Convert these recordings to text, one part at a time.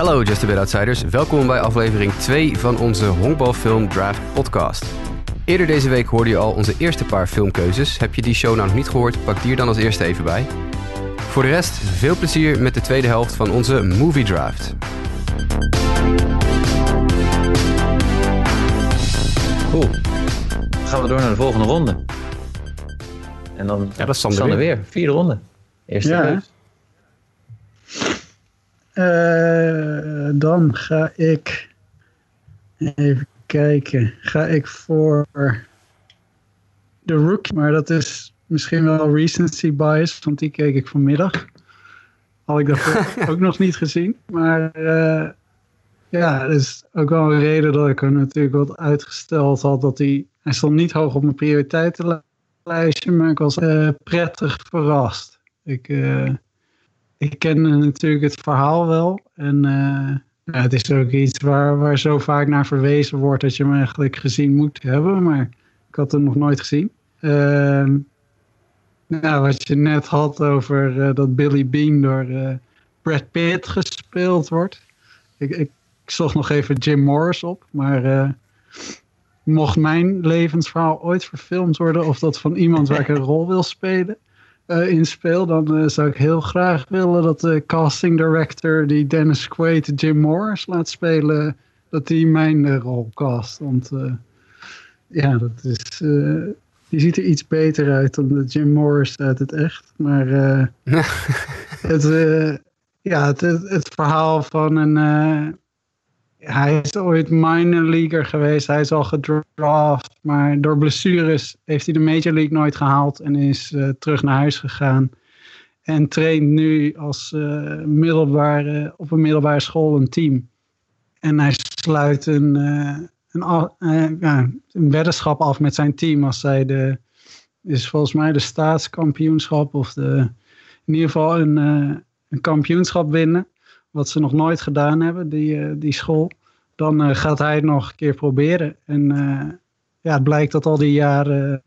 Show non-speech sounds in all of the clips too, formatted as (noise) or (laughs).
Hallo Just a Bit Outsiders, welkom bij aflevering 2 van onze Honkbalfilm Draft podcast. Eerder deze week hoorde je al onze eerste paar filmkeuzes. Heb je die show nou nog niet gehoord, pak die er dan als eerste even bij. Voor de rest, veel plezier met de tweede helft van onze Movie Draft. Cool. Dan gaan we door naar de volgende ronde. En dan Ja, dat is Sander weer. weer. Vierde ronde. Eerste Ja. keus. Eh, dan ga ik even kijken. Ga ik voor de Rookie, maar dat is misschien wel recency bias, want die keek ik vanmiddag. Had ik dat (laughs) ook nog niet gezien. Maar eh, ja, dat is ook wel een reden dat ik hem natuurlijk wat uitgesteld had. Dat hij, hij stond niet hoog op mijn prioriteitenlijstje, maar ik was eh, prettig verrast. Ik, ik ken natuurlijk het verhaal wel. En eh, ja, het is ook iets waar, waar zo vaak naar verwezen wordt dat je hem eigenlijk gezien moet hebben. Maar ik had hem nog nooit gezien. Ehm, nou, wat je net had over eh, dat Billy Bean door eh, Brad Pitt gespeeld wordt. Ik, ik, ik zocht nog even Jim Morris op. Maar eh, mocht mijn levensverhaal ooit verfilmd worden... of dat van iemand waar ik een (laughs) rol wil spelen eh, in speel, dan eh, zou ik heel graag willen dat de casting director die Dennis Quaid Jim Morris laat spelen, dat die mijn eh, rol cast. Want eh, ja, dat is, eh, die ziet er iets beter uit dan de Jim Morris uit het echt. Maar eh, (laughs) het, eh, ja, het, het, het verhaal van een. eh, hij is ooit minor leaguer geweest. Hij is al gedraft. Maar door blessures heeft hij de Major League nooit gehaald. En is eh, terug naar huis gegaan. En traint nu als eh, middelbare, op een middelbare school een team. En hij sluit een, eh, een, ja, een weddenschap af met zijn team. Als zij de, is volgens mij de staatskampioenschap. Of de, in ieder geval een, een kampioenschap winnen. Wat ze nog nooit gedaan hebben, die, eh, die school. Dan eh, gaat hij het nog een keer proberen. En eh, ja, het blijkt dat al die jaren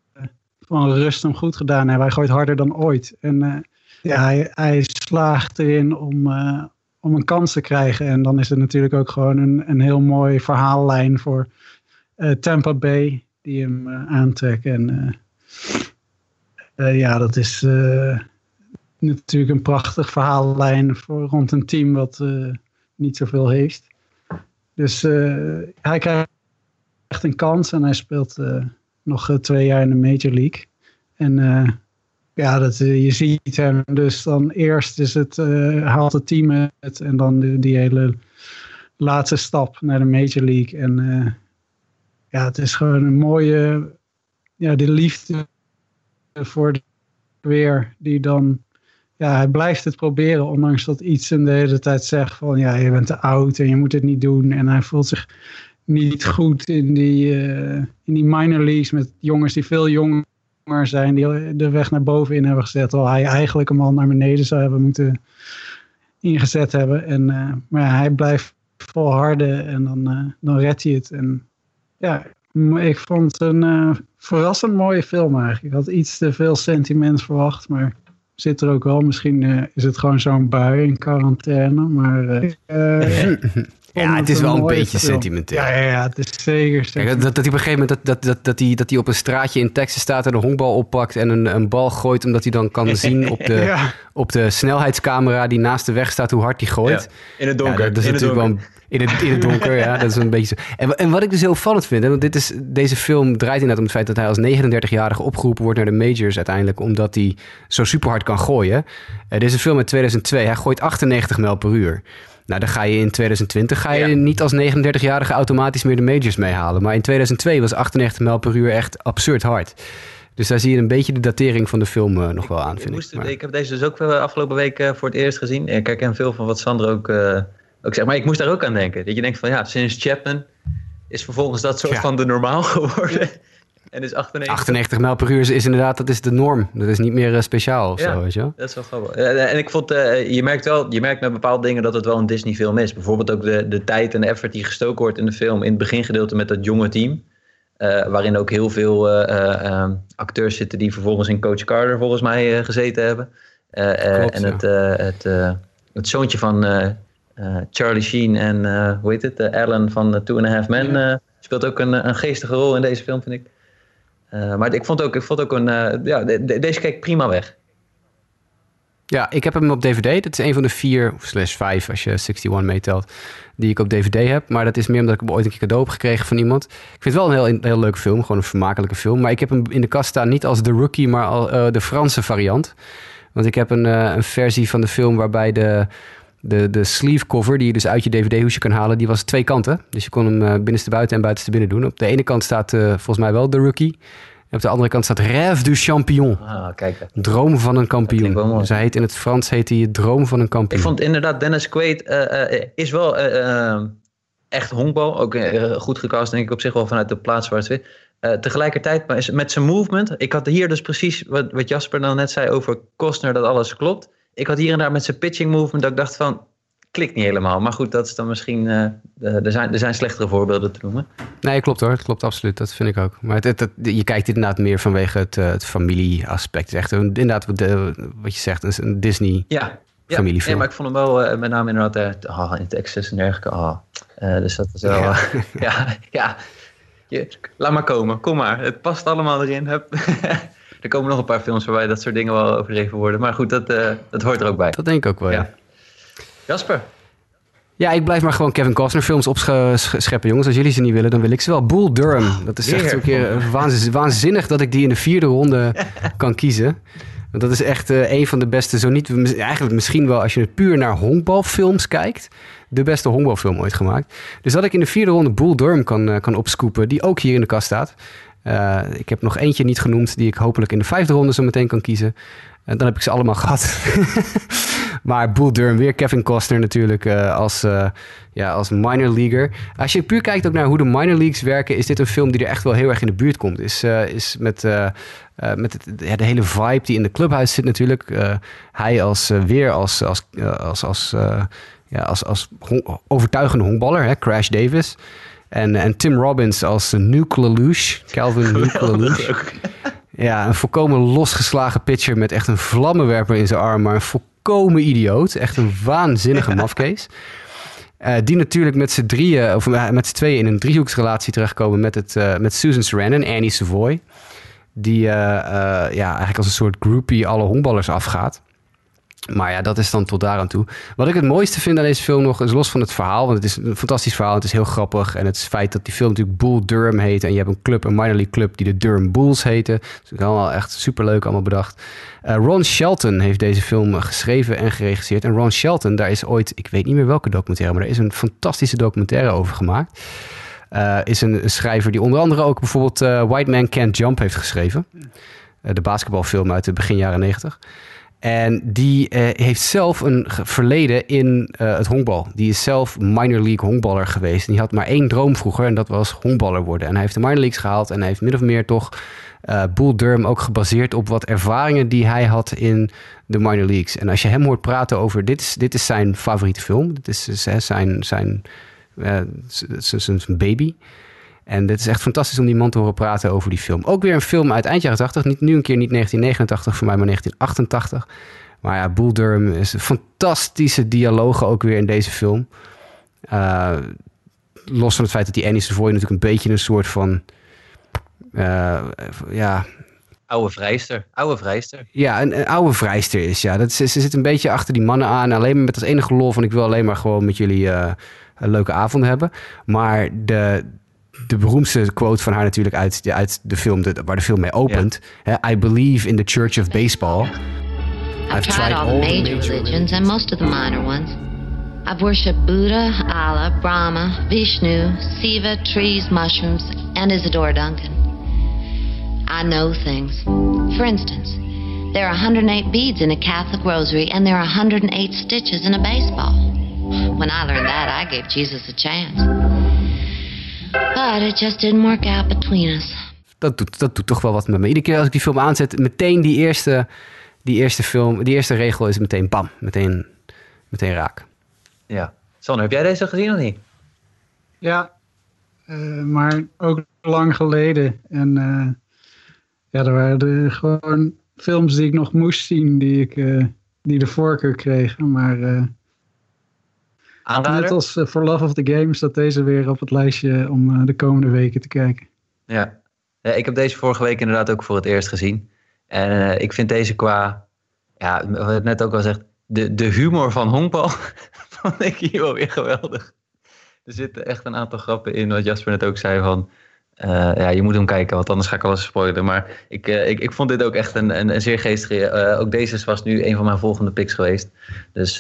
van rust hem goed gedaan hebben. Hij gooit harder dan ooit. En ja, hij, hij slaagt erin om, om een kans te krijgen. En dan is het natuurlijk ook gewoon een, een heel mooi verhaallijn voor Tampa Bay. Die hem aantrekt. En ja, dat is natuurlijk een prachtig verhaallijn voor, rond een team wat eh, niet zoveel heeft. Dus eh, hij krijgt echt een kans en hij speelt eh, nog twee jaar in de Major League. En ja, dat, je ziet hem dus dan eerst is het, haalt het team het en dan die, die hele laatste stap naar de Major League. En ja, het is gewoon een mooie, ja, de liefde voor de weer die dan hij blijft het proberen, ondanks dat iets hem de hele tijd zegt van ja, je bent te oud en je moet het niet doen. En hij voelt zich niet goed in die, eh, in die minor leagues met jongens die veel jonger zijn, die de weg naar boven in hebben gezet. Terwijl hij eigenlijk hem al naar beneden zou hebben moeten ingezet hebben. En, eh, maar hij blijft volharden en dan, eh, dan redt hij het. En ja, ik vond het een verrassend mooie film eigenlijk. Ik had iets te veel sentiment verwacht, maar zit er ook wel. Misschien eh, is het gewoon zo'n bui in quarantaine, maar... (laughs) Ja, het is wel een beetje film. sentimenteel. Ja, ja, ja, het is zeker Kijk, sentimenteel. dat, dat hij op een gegeven moment dat, dat, dat, dat, hij, dat hij op een straatje in Texas staat en een honkbal oppakt en een, een bal gooit, omdat hij dan kan (laughs) zien op de, Ja. op de snelheidscamera die naast de weg staat hoe hard hij gooit. Ja, in het donker. Ja, dat is in het natuurlijk donker. wel een- in het, in het donker, ja. Dat is een beetje zo. En, en wat ik dus heel opvallend vind, hè, want dit is, deze film draait inderdaad om het feit dat hij als 39-jarige opgeroepen wordt naar de majors uiteindelijk, omdat hij zo super hard kan gooien. Eh, dit is een film uit 2002. Hij gooit 98 mijl per uur. Nou, dan ga je in 2020 ga je Ja. niet als 39-jarige automatisch meer de majors meehalen. Maar in 2002 was 98 mijl per uur echt absurd hard. Dus daar zie je een beetje de datering van de film eh, nog wel aan, Ik, vind ik. moest, Maar- ik heb deze dus ook wel afgelopen week eh, voor het eerst gezien. Ik herken veel van wat Sander ook, eh, ook zegt. Maar ik moest daar ook aan denken. Dat je denkt van ja, sinds Chapman is vervolgens dat soort Ja. van de normaal (laughs) geworden. En is 98. 98 mijl per uur is, is inderdaad, dat is de norm. Dat is niet meer eh, speciaal of Ja. zo, weet je wel? Dat is wel grappig. En ik vond, eh, je merkt wel, je merkt met bepaalde dingen dat het wel een Disney film is. Bijvoorbeeld ook de, de tijd en de effort die gestoken wordt in de film. In het begingedeelte met dat jonge team. Eh, waarin ook heel veel eh, eh, eh, acteurs zitten die vervolgens in Coach Carter volgens mij gezeten hebben. Klopt, en het, het, het zoontje van Charlie Sheen en hoe heet het? Ellen van Two and a Half Men speelt ook een, een geestige rol in deze film, vind ik. Maar ik vond ook, ik vond ook een. ja, deze keek prima weg. Ja, ik heb hem op DVD. Dat is een van de vier, slash vijf als je 61 meetelt, die ik op DVD heb. Maar dat is meer omdat ik hem ooit een keer cadeau heb gekregen van iemand. Ik vind het wel een heel, heel leuke film, gewoon een vermakelijke film. Maar ik heb hem in de kast staan niet als The Rookie, maar al, uh, de Franse variant. Want ik heb een, een versie van de film waarbij de, de, de sleeve cover, die je dus uit je DVD-hoesje kan halen, die was twee kanten. Dus je kon hem uh, binnenste buiten en buitenste binnen doen. Op de ene kant staat volgens mij wel The Rookie op de andere kant staat Rêve du Champion. Ah, kijk. Droom van een kampioen. Dus hij heet in het Frans heet hij Droom van een kampioen. Ik vond inderdaad Dennis Quaid uh, is wel echt honkbal. Ook goed gecast denk ik op zich wel vanuit de plaats waar het zit. tegelijkertijd maar met zijn movement. Ik had hier dus precies wat, wat Jasper dan net zei over Costner dat alles klopt. Ik had hier en daar met zijn pitching movement dat ik dacht van klikt niet helemaal. Maar goed, dat is dan misschien. Uh, er, zijn, er zijn slechtere voorbeelden te noemen. Nee, klopt hoor. Klopt absoluut. Dat vind ik ook. Maar het, het, je kijkt inderdaad meer vanwege het, uh, het familieaspect. Het is echt een, inderdaad wat, de, wat je zegt, een Disney. Ja, ja, nee, maar ik vond hem wel uh, met name inderdaad uh, oh, in Texas en dergelijke. Oh. Uh, dus dat is wel... Ja, (laughs) ja, ja. Je, laat maar komen. Kom maar. Het past allemaal erin. Hup. (laughs) er komen nog een paar films waarbij dat soort dingen wel overdreven worden. Maar goed, dat, dat hoort er ook bij. Dat denk ik ook wel, ja. Jasper? Ja, ik blijf maar gewoon Kevin Costner films opscheppen, jongens. Als jullie ze niet willen, dan wil ik ze wel. Bull Durham. Dat is echt een keer waanzinnig dat ik die in de vierde ronde (laughs) kan kiezen. Want dat is echt uh, een van de beste, zo niet, eigenlijk misschien wel als je het puur naar honkbalfilms kijkt, de beste honkbalfilm ooit gemaakt. Dus dat ik in de vierde ronde Bull Durham kan, uh, kan opscoepen, die ook hier in de kast staat. Uh, ik heb nog eentje niet genoemd, die ik hopelijk in de vijfde ronde zo meteen kan kiezen. En dan heb ik ze allemaal gehad. (laughs) maar Bull Durham, weer Kevin Costner natuurlijk uh, als, uh, ja, als minor leaguer. Als je puur kijkt ook naar hoe de minor leagues werken... is dit een film die er echt wel heel erg in de buurt komt. Is, is met, met ja, de hele vibe die in de clubhuis zit natuurlijk. hij als, weer als, als, als, als, ja, als, als overtuigende honkballer, hè, Crash Davis... En, en Tim Robbins als Nuke Lelouch, Calvin Nuke Lelouch. Ja, een volkomen losgeslagen pitcher met echt een vlammenwerper in zijn arm, maar een volkomen idioot. Echt een waanzinnige mafkees. Uh, die natuurlijk met z'n drieën, of eh, met z'n tweeën in een driehoeksrelatie terechtkomen met, het, uh, met Susan Sarandon, Annie Savoy. Die ja, eigenlijk als een soort groupie alle honkballers afgaat. Maar ja, dat is dan tot daar aan toe. Wat ik het mooiste vind aan deze film nog, is los van het verhaal. Want het is een fantastisch verhaal. Het is heel grappig. En het feit dat die film natuurlijk Bull Durham heet. En je hebt een club, een minor league club, die de Durham Bulls heten. Dus allemaal echt superleuk allemaal bedacht. Uh, Ron Shelton heeft deze film geschreven en geregisseerd. En Ron Shelton, daar is ooit, ik weet niet meer welke documentaire, maar er is een fantastische documentaire over gemaakt. Uh, is een, schrijver die onder andere ook bijvoorbeeld uh, White Man Can't Jump heeft geschreven. de basketbalfilm uit de begin jaren negentig. En die uh, heeft zelf een verleden in uh, het honkbal. Die is zelf minor league honkballer geweest. En die had maar één droom vroeger en dat was honkballer worden. En hij heeft de minor leagues gehaald en hij heeft min of meer toch uh, Bull Durham ook gebaseerd op wat ervaringen die hij had in de minor leagues. En als je hem hoort praten over, dit is, dit is zijn favoriete film. Dit is zijn, zijn, zijn, zijn baby. En het is echt fantastisch om die man te horen praten over die film. Ook weer een film uit eind jaren 80. Niet, nu een keer niet 1989 voor mij, maar 1988. Maar ja, Bull Durham is een fantastische dialogen ook weer in deze film. Uh, los van het feit dat die Annie Savoy natuurlijk een beetje een soort van... Uh, ja... Oude vrijster. Oude vrijster. Ja, een, een oude vrijster is. Ja. Dat, ze, ze zit een beetje achter die mannen aan. Alleen maar met als enige lol van ik wil alleen maar gewoon met jullie uh, een leuke avond hebben. Maar de, de beroemdste quote van haar natuurlijk uit, uit de film, de, waar de film mee opent. Yeah. I believe in the Church of Baseball. I've, I've tried, all, all the major, major religions and most of the minor ones. I've worshipped Buddha, Allah, Brahma, Vishnu, Siva, trees, mushrooms, and Isadora Duncan. I know things. For instance, there are 108 beads in a Catholic rosary, and there are 108 stitches in a baseball. When I learned that, I gave Jesus a chance. But it just didn't work out between us. Dat doet, dat doet toch wel wat met me. Iedere keer als ik die film aanzet, meteen die eerste, die eerste film, die eerste regel is meteen bam, meteen, meteen raak. Ja. Sander, heb jij deze gezien of niet? Ja, uh, maar ook lang geleden. En uh, ja, er waren er gewoon films die ik nog moest zien, die, ik, uh, die de voorkeur kregen. Maar Aanrader? Net als For Love of the Game staat deze weer op het lijstje om de komende weken te kijken. Ja. ja, ik heb deze vorige week inderdaad ook voor het eerst gezien. En ik vind deze qua, ja, wat het net ook al zegt, de, de humor van honkbal (laughs) vond ik hier wel weer geweldig. Er zitten echt een aantal grappen in, wat Jasper net ook zei van... Uh, ja, je moet hem kijken, want anders ga ik alles spoilen. Maar ik, uh, ik, ik vond dit ook echt een, een, een zeer geestige... Uh, ook deze was nu een van mijn volgende picks geweest. Dus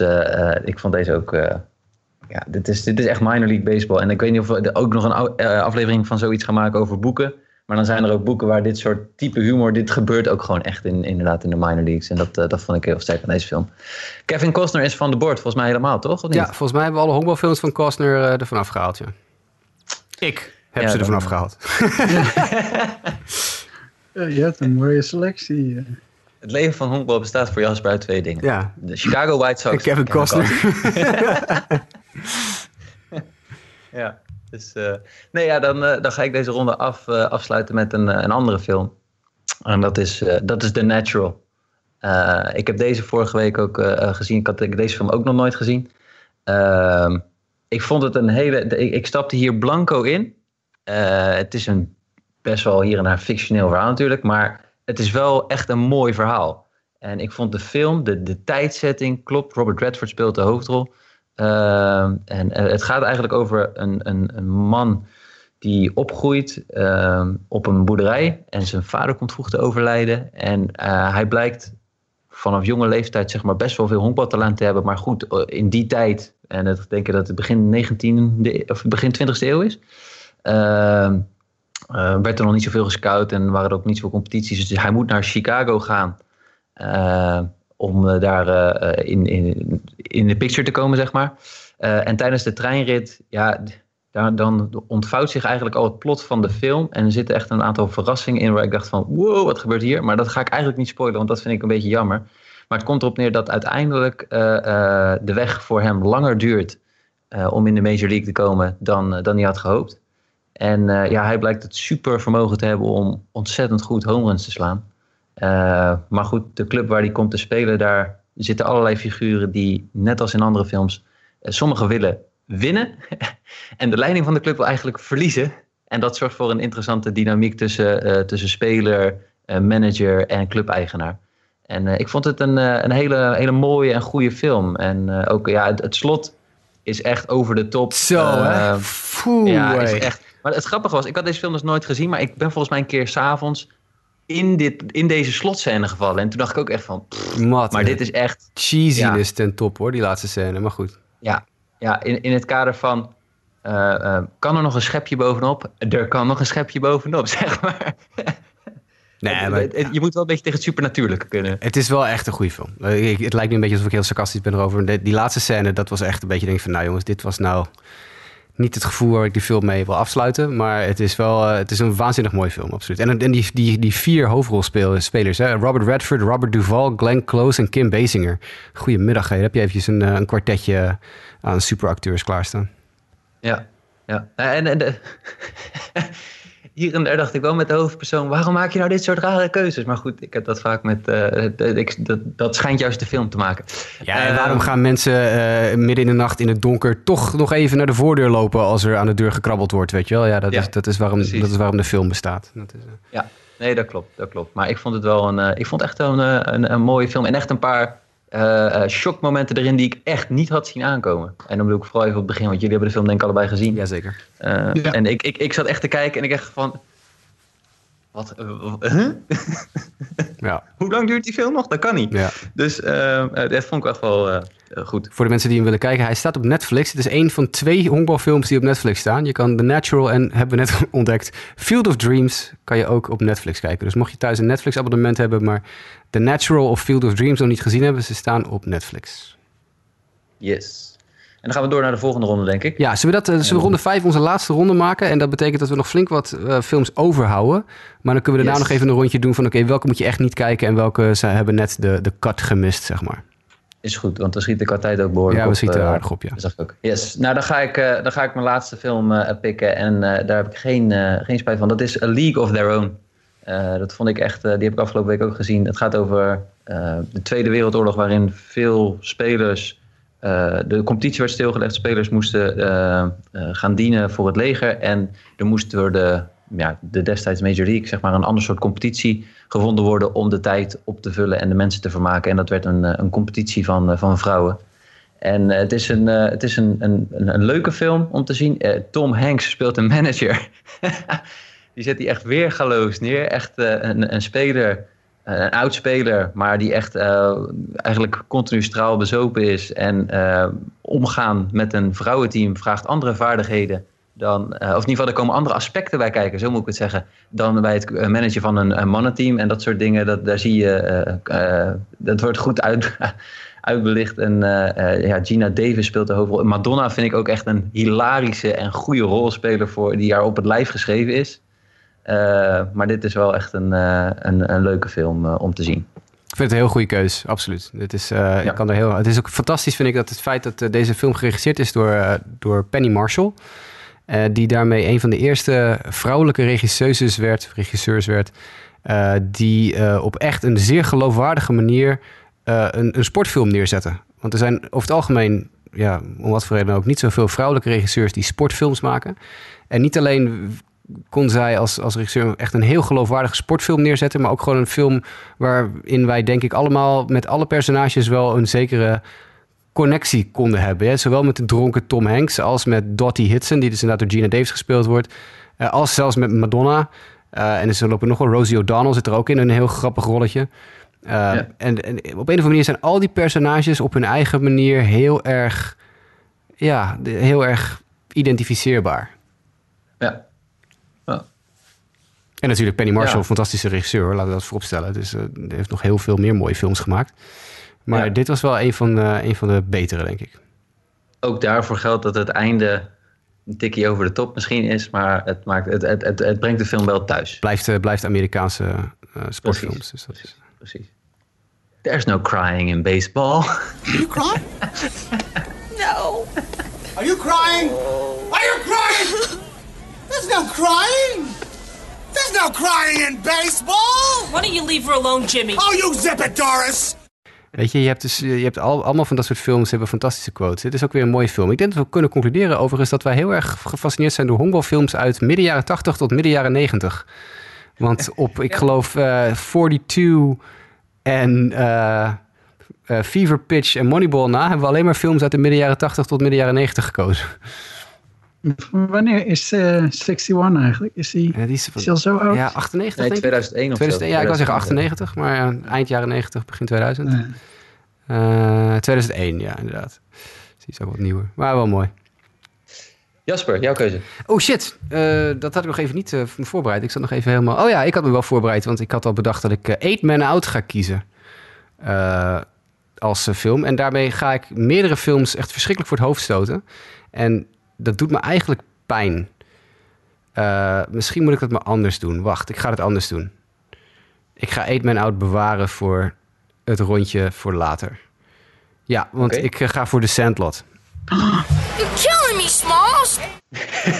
ik vond deze ook... ja, dit is, dit is echt minor league baseball. En ik weet niet of we ook nog een aflevering van zoiets gaan maken over boeken. Maar dan zijn er ook boeken waar dit soort type humor, dit gebeurt ook gewoon echt in, inderdaad in de minor leagues. En dat, uh, dat vond ik heel sterk aan deze film. Kevin Costner is van de boord, volgens mij helemaal, toch? Of niet? Ja, volgens mij hebben we alle honkbalfilms van Costner uh, ervan afgehaald, ja. Ik heb ja, ze ervan afgehaald. (laughs) ja, je hebt een mooie selectie. Het leven van honkbal bestaat voor Jasper uit twee dingen. Ja. De Chicago White Sox. En Kevin, Kevin Costner. (laughs) (laughs) Ja. Dus uh, nee, ja, dan, uh, dan ga ik deze ronde af, uh, afsluiten met een, een andere film. En dat is, dat is The Natural. ik heb deze vorige week ook gezien. Ik had deze film ook nog nooit gezien. Ehm, ik vond het een hele. Ik, ik stapte hier blanco in. het is een best wel hier en daar fictioneel verhaal natuurlijk. Maar het is wel echt een mooi verhaal. En ik vond de film, de, de tijdzetting, klopt. Robert Redford speelt de hoofdrol. Uh, en het gaat eigenlijk over een, een, een man die opgroeit uh, op een boerderij. En zijn vader komt vroeg te overlijden. En uh, hij blijkt vanaf jonge leeftijd zeg maar, best wel veel honkbaltalent te hebben. Maar goed, in die tijd, en ik denk dat het begin 19e of begin 20e eeuw is. Ehm, werd er nog niet zoveel gescout en waren er ook niet zoveel competities. Dus hij moet naar Chicago gaan om uh, daar uh, in, in, in de picture te komen, zeg maar. En tijdens de treinrit, ja, daar, dan ontvouwt zich eigenlijk al het plot van de film. En er zitten echt een aantal verrassingen in waar ik dacht van, wow, wat gebeurt hier? Maar dat ga ik eigenlijk niet spoilen, want dat vind ik een beetje jammer. Maar het komt erop neer dat uiteindelijk de weg voor hem langer duurt om in de Major League te komen dan, dan hij had gehoopt. En ja, hij blijkt het super vermogen te hebben om ontzettend goed home runs te slaan. Uh, maar goed, de club waar hij komt te spelen, daar zitten allerlei figuren die, net als in andere films, uh, sommigen willen winnen. (laughs) en de leiding van de club wil eigenlijk verliezen. En dat zorgt voor een interessante dynamiek tussen, uh, tussen speler, manager en clubeigenaar. En ik vond het een, een hele, hele mooie en goede film. En ook ja, het, het, slot is echt over de top. Zo, hè? Ja, is echt. Maar het grappige was, ik had deze film dus nooit gezien, maar ik ben volgens mij een keer s'avonds in, dit, in deze slotscène gevallen. En toen dacht ik ook echt van, pff, Mat, maar dit is echt... Cheesiness ja. ten top hoor, die laatste scène, maar goed. Ja, ja in, in het kader van, uh, uh, kan er nog een schepje bovenop? Er kan nog een schepje bovenop, (laughs) zeg maar. Nee, maar... Je moet wel een beetje tegen het supernatuurlijke kunnen. Het is wel echt een goede film. Het lijkt nu een beetje alsof ik heel sarcastisch ben erover. Die laatste scène, dat was echt een beetje denk van... nou jongens, dit was nou niet het gevoel waar ik die film mee wil afsluiten. Maar het is wel uh, het is een waanzinnig mooie film, absoluut. En, en die, die, die vier hoofdrolspelers, hè? Robert Redford, Robert Duvall, Glenn Close en Kim Basinger. Goedemiddag, hè? heb je eventjes een, een kwartetje aan superacteurs klaarstaan. Ja, ja. En, en de, (laughs) hier en daar dacht ik wel met de hoofdpersoon... waarom maak je nou dit soort rare keuzes? Maar goed, ik heb dat vaak met... Uh, ik, dat, dat schijnt juist de film te maken. Ja, en waarom gaan mensen uh, midden in de nacht in het donker... toch nog even naar de voordeur lopen als er aan de deur gekrabbeld wordt, weet je wel? Ja, dat, ja, is, dat, is, waarom, dat is waarom de film bestaat. Dat is. Ja, nee, dat klopt, dat klopt. Maar ik vond het wel een... ik vond echt een, een, een mooie film. En echt een paar... Uh, shockmomenten erin die ik echt niet had zien aankomen. En dan bedoel ik vooral even op het begin, want jullie hebben de film denk ik allebei gezien. Jazeker. Uh, ja. En ik, ik, ik zat echt te kijken en ik echt van... Wat? Uh, ja. (laughs) Hoe lang duurt die film nog? Dat kan niet. Ja. Dus dat vond ik echt wel goed. Voor de mensen die hem willen kijken, hij staat op Netflix. Het is een van twee honkbalfilms die op Netflix staan. Je kan The Natural en, hebben we net (laughs) ontdekt, Field of Dreams kan je ook op Netflix kijken. Dus mocht je thuis een Netflix abonnement hebben, maar The Natural of Field of Dreams nog niet gezien hebben, ze staan op Netflix. Yes. En dan gaan we door naar de volgende ronde, denk ik. Ja, zullen we, dat, zullen we ronde 5 onze laatste ronde maken? En dat betekent dat we nog flink wat uh, films overhouden. Maar dan kunnen we daarna yes. nog even een rondje doen van... oké, okay, welke moet je echt niet kijken... en welke ze hebben net de, de cut gemist, zeg maar. Is goed, want dan schiet de tijd ook behoorlijk ja, we op. schieten uh, aardig op, ja. Dat zag ik ook. Yes, nou dan ga ik, dan ga ik mijn laatste film pikken... en daar heb ik geen, geen spijt van. Dat is A League of Their Own. dat vond ik echt... die heb ik afgelopen week ook gezien. Het gaat over de Tweede Wereldoorlog... waarin veel spelers... de competitie werd stilgelegd. Spelers moesten gaan dienen voor het leger. En er moest door de, ja, de destijds Major League, zeg maar, een ander soort competitie gevonden worden om de tijd op te vullen en de mensen te vermaken. En dat werd een, een competitie van, van vrouwen. En het is, een, het is een, een, een, leuke film om te zien. Tom Hanks speelt een manager. (laughs) die zet hij echt weergaloos neer. Echt een, een speler eh, een oud speler, maar die echt uh, eigenlijk continu straal bezopen is. En uh, omgaan met een vrouwenteam vraagt andere vaardigheden dan. of in ieder geval, er komen andere aspecten bij kijken, zo moet ik het zeggen. Dan bij het managen van een, een mannenteam en dat soort dingen. Dat, daar zie je. dat wordt goed uit. (laughs) uitbelicht. En ja, Gina Davis speelt de hoofdrol. Madonna vind ik ook echt een hilarische en goede rolspeler voor die haar op het lijf geschreven is. Uh, maar dit is wel echt een, uh, een, een, leuke film uh, om te zien. Ik vind het een heel goede keus, absoluut. Dit is, ja. ik kan er heel, het is ook fantastisch, vind ik, dat het feit dat deze film geregisseerd is door, door Penny Marshall. die daarmee een van de eerste vrouwelijke regisseuses werd, regisseurs werd. die op echt een zeer geloofwaardige manier een, een sportfilm neerzetten. Want er zijn over het algemeen, ja, om wat voor reden ook, niet zoveel vrouwelijke regisseurs die sportfilms maken. En niet alleen kon zij als, als regisseur echt een heel geloofwaardige sportfilm neerzetten. Maar ook gewoon een film waarin wij, denk ik, allemaal met alle personages wel een zekere connectie konden hebben. Hè? Zowel met de dronken Tom Hanks als met Dottie Hitson, die dus inderdaad door Gina Davis gespeeld wordt. Uh, als zelfs met Madonna. Uh, en er lopen nog wel Rosie O'Donnell zit er ook in, een heel grappig rolletje. Uh, ja. en, en, op een of andere manier zijn al die personages op hun eigen manier heel erg, ja, heel erg identificeerbaar. Ja. En natuurlijk Penny Marshall, ja. fantastische regisseur, laten we dat vooropstellen. Dus uh, heeft nog heel veel meer mooie films gemaakt. Maar ja. dit was wel een van, uh, een van de betere, denk ik. Ook daarvoor geldt dat het einde een tikje over de top misschien is, maar het, maakt, het, het, het, het brengt de film wel thuis. Blijft, uh, blijft Amerikaanse sportfilms. Precies. Dus dat is... Precies. There's no crying in baseball. Are you crying? (laughs) no. Are you crying? Are you crying? (laughs) There's no crying. No crying in baseball! Why don't you leave her alone, Jimmy? Oh, you zip it, Doris! Weet je, je hebt, dus, je hebt al, allemaal van dat soort films hebben fantastische quotes. Dit is ook weer een mooie film. Ik denk dat we kunnen concluderen overigens dat wij heel erg gefascineerd zijn door honkbalfilms uit midden jaren 80 tot midden jaren 90. Want (laughs) op, ik geloof, uh, 42 en uh, uh, Fever Pitch en Moneyball na hebben we alleen maar films uit de midden jaren 80 tot midden jaren 90 gekozen. Wanneer is uh, 61 eigenlijk? Is die, ja, die is, is al zo oud? Ja, 98 nee, 2001 of 2001, Ja, ik wil zeggen 98, maar ja, eind jaren 90, begin 2000. Nee. Uh, 2001, ja, inderdaad. Dus die is ook wat nieuwer, maar wel mooi. Jasper, jouw keuze. Oh shit, uh, dat had ik nog even niet uh, voorbereid. Ik zat nog even helemaal... Oh ja, ik had me wel voorbereid, want ik had al bedacht dat ik uh, Eight Men Out ga kiezen. als film. En daarmee ga ik meerdere films echt verschrikkelijk voor het hoofd stoten. En dat doet me eigenlijk pijn. Uh, misschien moet ik dat maar anders doen. Wacht, ik ga het anders doen. Ik ga Eat Man Out bewaren voor het rondje voor later. Ja, want okay. ik uh, ga voor de Sandlot. Smalls!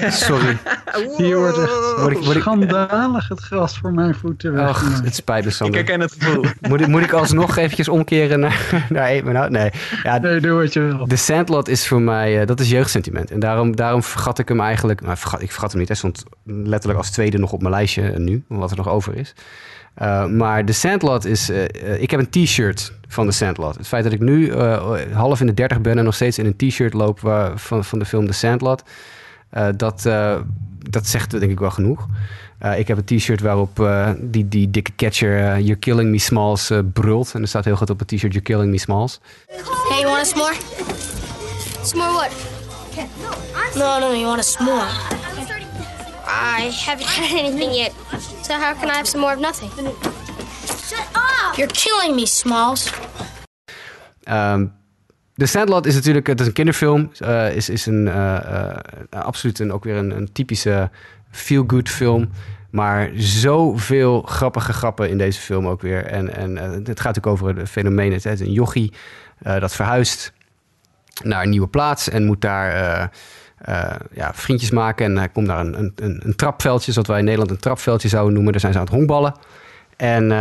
Sorry. (laughs) Hier wordt echt word ik, word ik, schandalig het gras voor mijn voeten weg. Och, het spijt me, Sander. Ik herken het gevoel. (laughs) moet, ik, moet ik alsnog eventjes omkeren naar, (laughs) naar Eat Out? Nee. Ja, nee, doe wat je wil. De Sandlot is voor mij, uh, dat is jeugdsentiment. En daarom, daarom vergat ik hem eigenlijk... Nou, vergat, ik vergat hem niet, hij stond letterlijk als tweede nog op mijn lijstje nu, wat er nog over is. Uh, maar de Sandlot is... Uh, uh, ik heb een t-shirt van de Sandlot. Het feit dat ik nu half in de dertig ben en nog steeds in een t-shirt loop van, van de film The Sandlot... dat, dat zegt denk ik wel genoeg. ik heb een t-shirt waarop die, die dikke catcher You're Killing Me Smalls brult. En er staat heel goed op het t-shirt You're Killing Me Smalls. Hey, you want a s'more? S'more what? No, no, you want a s'more. I haven't had anything yet. So how can I have some more of nothing? Shut up! You're killing me, Smalls. Um, The Sandlot is natuurlijk het is een kinderfilm. Uh, is, is een, uh, uh, absoluut een, ook weer een, een typische feel-good film. Maar zoveel grappige grappen in deze film ook weer. En, en het gaat natuurlijk over het fenomeen. Een jochie dat verhuist naar een nieuwe plaats en moet daar ja, vriendjes maken. En hij komt naar een, een, een, trapveldje, zoals wij in Nederland een trapveldje zouden noemen. Daar zijn ze aan het honkballen. En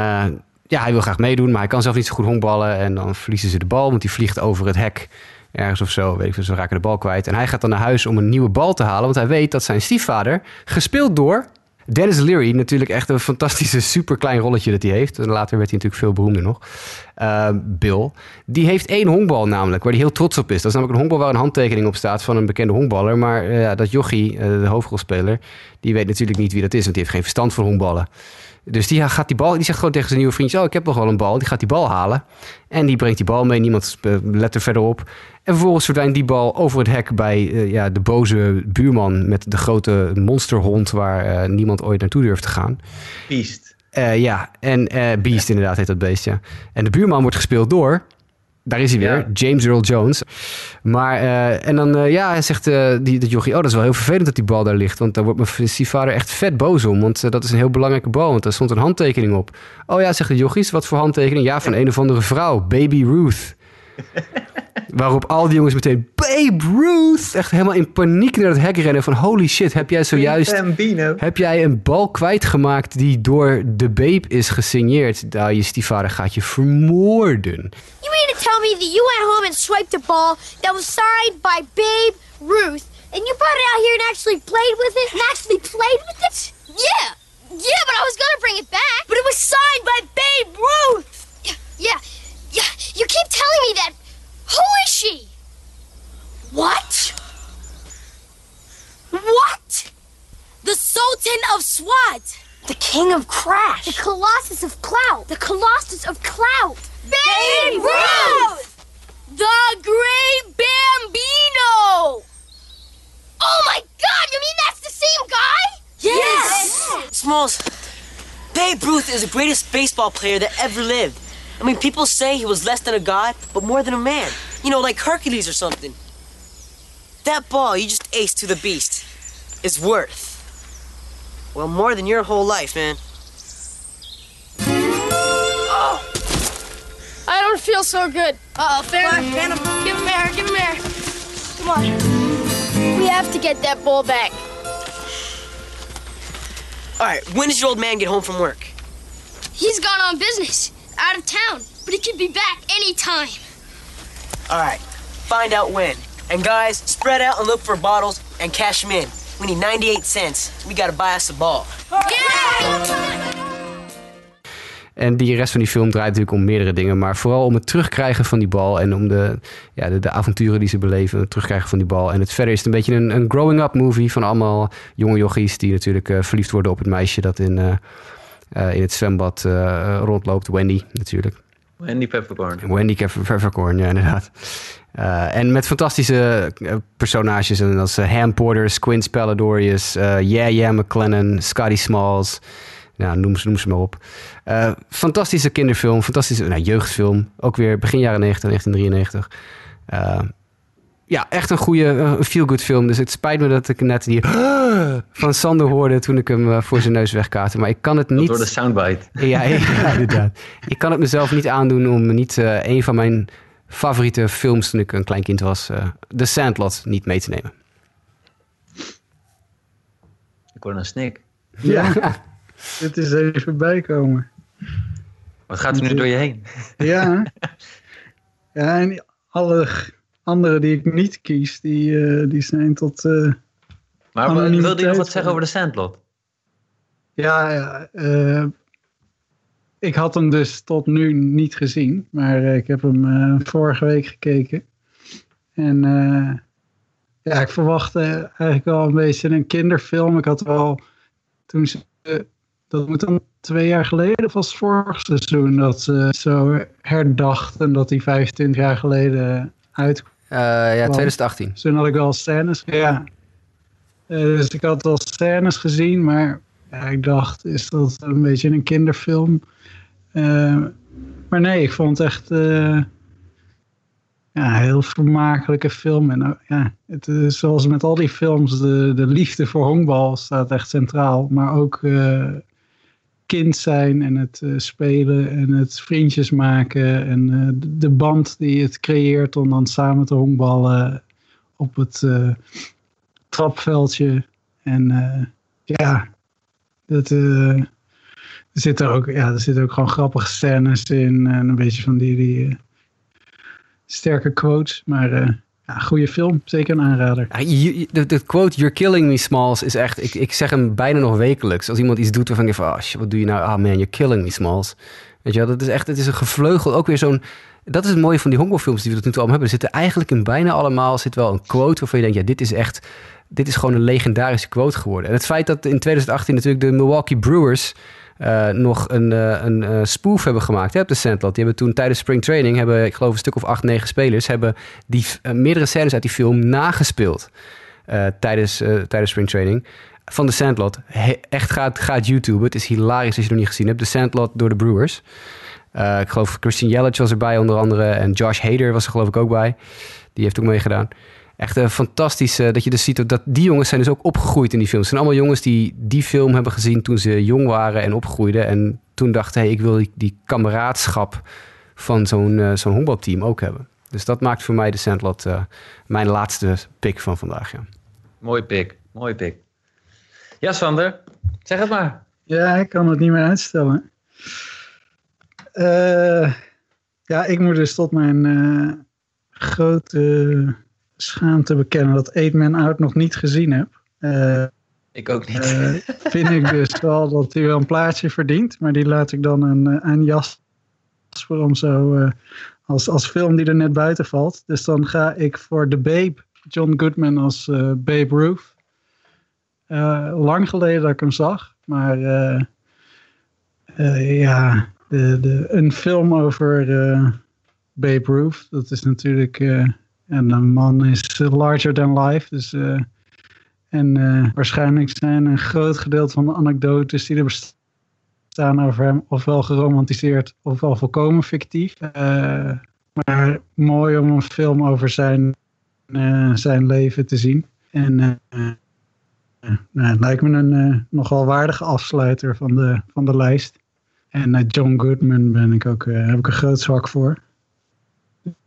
ja, hij wil graag meedoen, maar hij kan zelf niet zo goed honkballen. En dan verliezen ze de bal, want die vliegt over het hek ergens of zo. Weet ik veel, ze raken de bal kwijt. En hij gaat dan naar huis om een nieuwe bal te halen, want hij weet dat zijn stiefvader, gespeeld door Dennis Leary, natuurlijk echt een fantastische, super klein rolletje dat hij heeft. En later werd hij natuurlijk veel beroemder nog. Uh, Bill. Die heeft één honkbal namelijk, waar hij heel trots op is. Dat is namelijk een honkbal waar een handtekening op staat van een bekende honkballer. Maar uh, dat jochie, uh, de hoofdrolspeler, die weet natuurlijk niet wie dat is, want die heeft geen verstand van honkballen. Dus die gaat die bal, die zegt gewoon tegen zijn nieuwe vriendje: Oh, ik heb nog wel een bal. Die gaat die bal halen. En die brengt die bal mee. Niemand let er verder op. En vervolgens verdwijnt die bal over het hek bij uh, ja, de boze buurman met de grote monsterhond waar uh, niemand ooit naartoe durft te gaan. Beast. Uh, ja, en Beast inderdaad heet dat beest, ja. En de buurman wordt gespeeld door daar is hij weer, ja. James Earl Jones. Maar, uh, en dan, uh, ja, hij zegt uh, die, dat jochie, oh, dat is wel heel vervelend dat die bal daar ligt. Want daar wordt mijn stiefvader echt vet boos om. Want dat is een heel belangrijke bal, want daar stond een handtekening op. Oh ja, zegt de jochies, wat voor handtekening? Ja, van een of andere vrouw, Baby Ruth. (laughs) Waarop al die jongens meteen, Babe Ruth! Echt helemaal in paniek naar het hek rennen van holy shit, heb jij zojuist... Heb jij een bal kwijtgemaakt die door de babe is gesigneerd? Nou, je stiefvader gaat je vermoorden. You mean to tell me that you went home and swiped a ball that was signed by Babe Ruth and you brought it out here and actually played with it? And actually played with it? Yeah! Yeah, but I was gonna bring it back. But it was signed by Babe Ruth! Yeah, yeah, yeah. You keep telling me that. Who is she? What? What? The Sultan of Swat. The King of Crash. The Colossus of Clout. The Colossus of Clout. Babe Ruth! The Great Bambino! Oh my god, you mean that's the same guy? Yes! yes. Smalls, Babe Ruth is the greatest baseball player that ever lived. I mean, people say he was less than a god, but more than a man. You know, like Hercules or something. That ball you just aced to the beast is worth, well, more than your whole life, man. Oh! I don't feel so good. Uh-oh, Fair. Give him air, give him air. Come on. We have to get that ball back. All right, when does your old man get home from work? He's gone on business, out of town, but he could be back anytime. All right, find out when. And guys, spread out and look for bottles and cash them in. We need 98 cents. We gotta buy us a ball. Yeah! En die rest van die film draait natuurlijk om meerdere dingen. Maar vooral om het terugkrijgen van die bal. En om de, ja, de, de avonturen die ze beleven. Het terugkrijgen van die bal. En het verder is het een beetje een, een growing-up movie. Van allemaal jonge jochies die natuurlijk uh, verliefd worden op het meisje dat in, uh, in het zwembad rondloopt. Wendy natuurlijk. Wendy Peppercorn. Wendy Peppercorn, ja inderdaad. Uh, en met fantastische personages. En als uh, Ham Porter, Squint Palladorius, uh, Yeah Yeah McLennan, Scotty Smalls. Nou, noem ze, noem ze maar op. fantastische kinderfilm, fantastische nou, jeugdfilm. Ook weer begin jaren 90, 1993. Ja, echt een goede feel-good film. Dus het spijt me dat ik net die (gasps) van Sander hoorde toen ik hem voor zijn neus wegkaatte. Maar ik kan het niet... door de soundbite. (laughs) Ja, ja, inderdaad. Ik kan het mezelf niet aandoen om niet een van mijn favoriete films toen ik een klein kind was, uh, The Sandlot, niet mee te nemen. Ik hoor een snik. Ja, (laughs) dit is even bijkomen. Wat gaat er nu door je heen? Ja, (laughs) ja en alle andere die ik niet kies, die, uh, die zijn tot. Uh, maar wilde je nog wat zeggen over The Sandlot? Ja, ja ik had hem dus tot nu niet gezien, maar ik heb hem vorige week gekeken. En ja, ik verwachtte eigenlijk wel een beetje een kinderfilm. Ik had wel toen ze, dat moet dan twee jaar geleden, of was vorig seizoen, dat ze zo herdachten dat hij 25 jaar geleden uitkwam. Ja, 2018. Dus toen had ik wel scènes, ja. dus ik had wel scènes gezien, maar ja, ik dacht, is dat een beetje een kinderfilm? Uh, maar nee, ik vond het echt uh, ja, een heel vermakelijke film. En uh, ja, het is zoals met al die films, de, de liefde voor honkbal staat echt centraal. Maar ook kind zijn en het spelen en het vriendjes maken. En de band die het creëert om dan samen te honkballen op het trapveldje. En ja, dat er zitten ook, ja, er zitten ook gewoon grappige scènes in. En een beetje van die, die sterke quotes, maar ja, goede film. Zeker een aanrader. de, quote You're killing me, Smalls, is echt... Ik, ik zeg hem bijna nog wekelijks. Als iemand iets doet waarvan ik van... Oh, wat doe je nou? Ah oh man, you're killing me, Smalls. Weet je wel, dat is echt... Het is een gevleugel, ook weer zo'n... Dat is het mooie van die honkbalfilms die we tot nu toe allemaal hebben. Er zitten eigenlijk in bijna allemaal zit wel een quote waarvan je denkt... Ja, dit is echt... Dit is gewoon een legendarische quote geworden. En het feit dat in 2018 natuurlijk de Milwaukee Brewers uh, nog een, uh, een uh, spoof hebben gemaakt hè, op de Sandlot. Die hebben toen tijdens spring training, hebben, ik geloof een stuk of acht, negen spelers, hebben die meerdere scènes uit die film nagespeeld tijdens, tijdens spring training. Van de Sandlot. Echt gaat, gaat YouTube. Het is hilarisch als je het nog niet gezien hebt. De Sandlot door de Brewers. ik geloof Christian Yelich was erbij onder andere. En Josh Hader was er geloof ik ook bij. Die heeft ook meegedaan. Echt een fantastische, dat je dus ziet dat die jongens zijn dus ook opgegroeid in die films. Het zijn allemaal jongens die die film hebben gezien toen ze jong waren en opgroeiden. En toen dachten, hé, hey, ik wil die, die kameraadschap van zo'n uh, zo'n honkbalteam ook hebben. Dus dat maakt voor mij de Sandlot uh, mijn laatste pick van vandaag. Ja. Mooi pick, mooi pick. Ja, Sander, zeg het maar. Ja, ik kan het niet meer uitstellen. Uh, ja, ik moet dus tot mijn grote schaamte bekennen dat Eight Man Out nog niet gezien heb. Uh, ik ook niet. Uh, vind ik dus (laughs) wel dat hij wel een plaatsje verdient. Maar die laat ik dan aan, aan eh, Jasper om zo als, als film die er net buiten valt. Dus dan ga ik voor The Babe, John Goodman als Babe Ruth. lang geleden dat ik hem zag. Maar ja, de, de, een film over Babe Ruth. Dat is natuurlijk en een man is larger than life. Dus, uh, en uh, waarschijnlijk zijn een groot gedeelte van de anekdotes die er bestaan over hem ofwel geromantiseerd ofwel volkomen fictief. Uh, maar mooi om een film over zijn, zijn leven te zien. En nou, het lijkt me een nogal waardige afsluiter van de, van de lijst. En John Goodman ben ik ook, heb ik een groot zwak voor.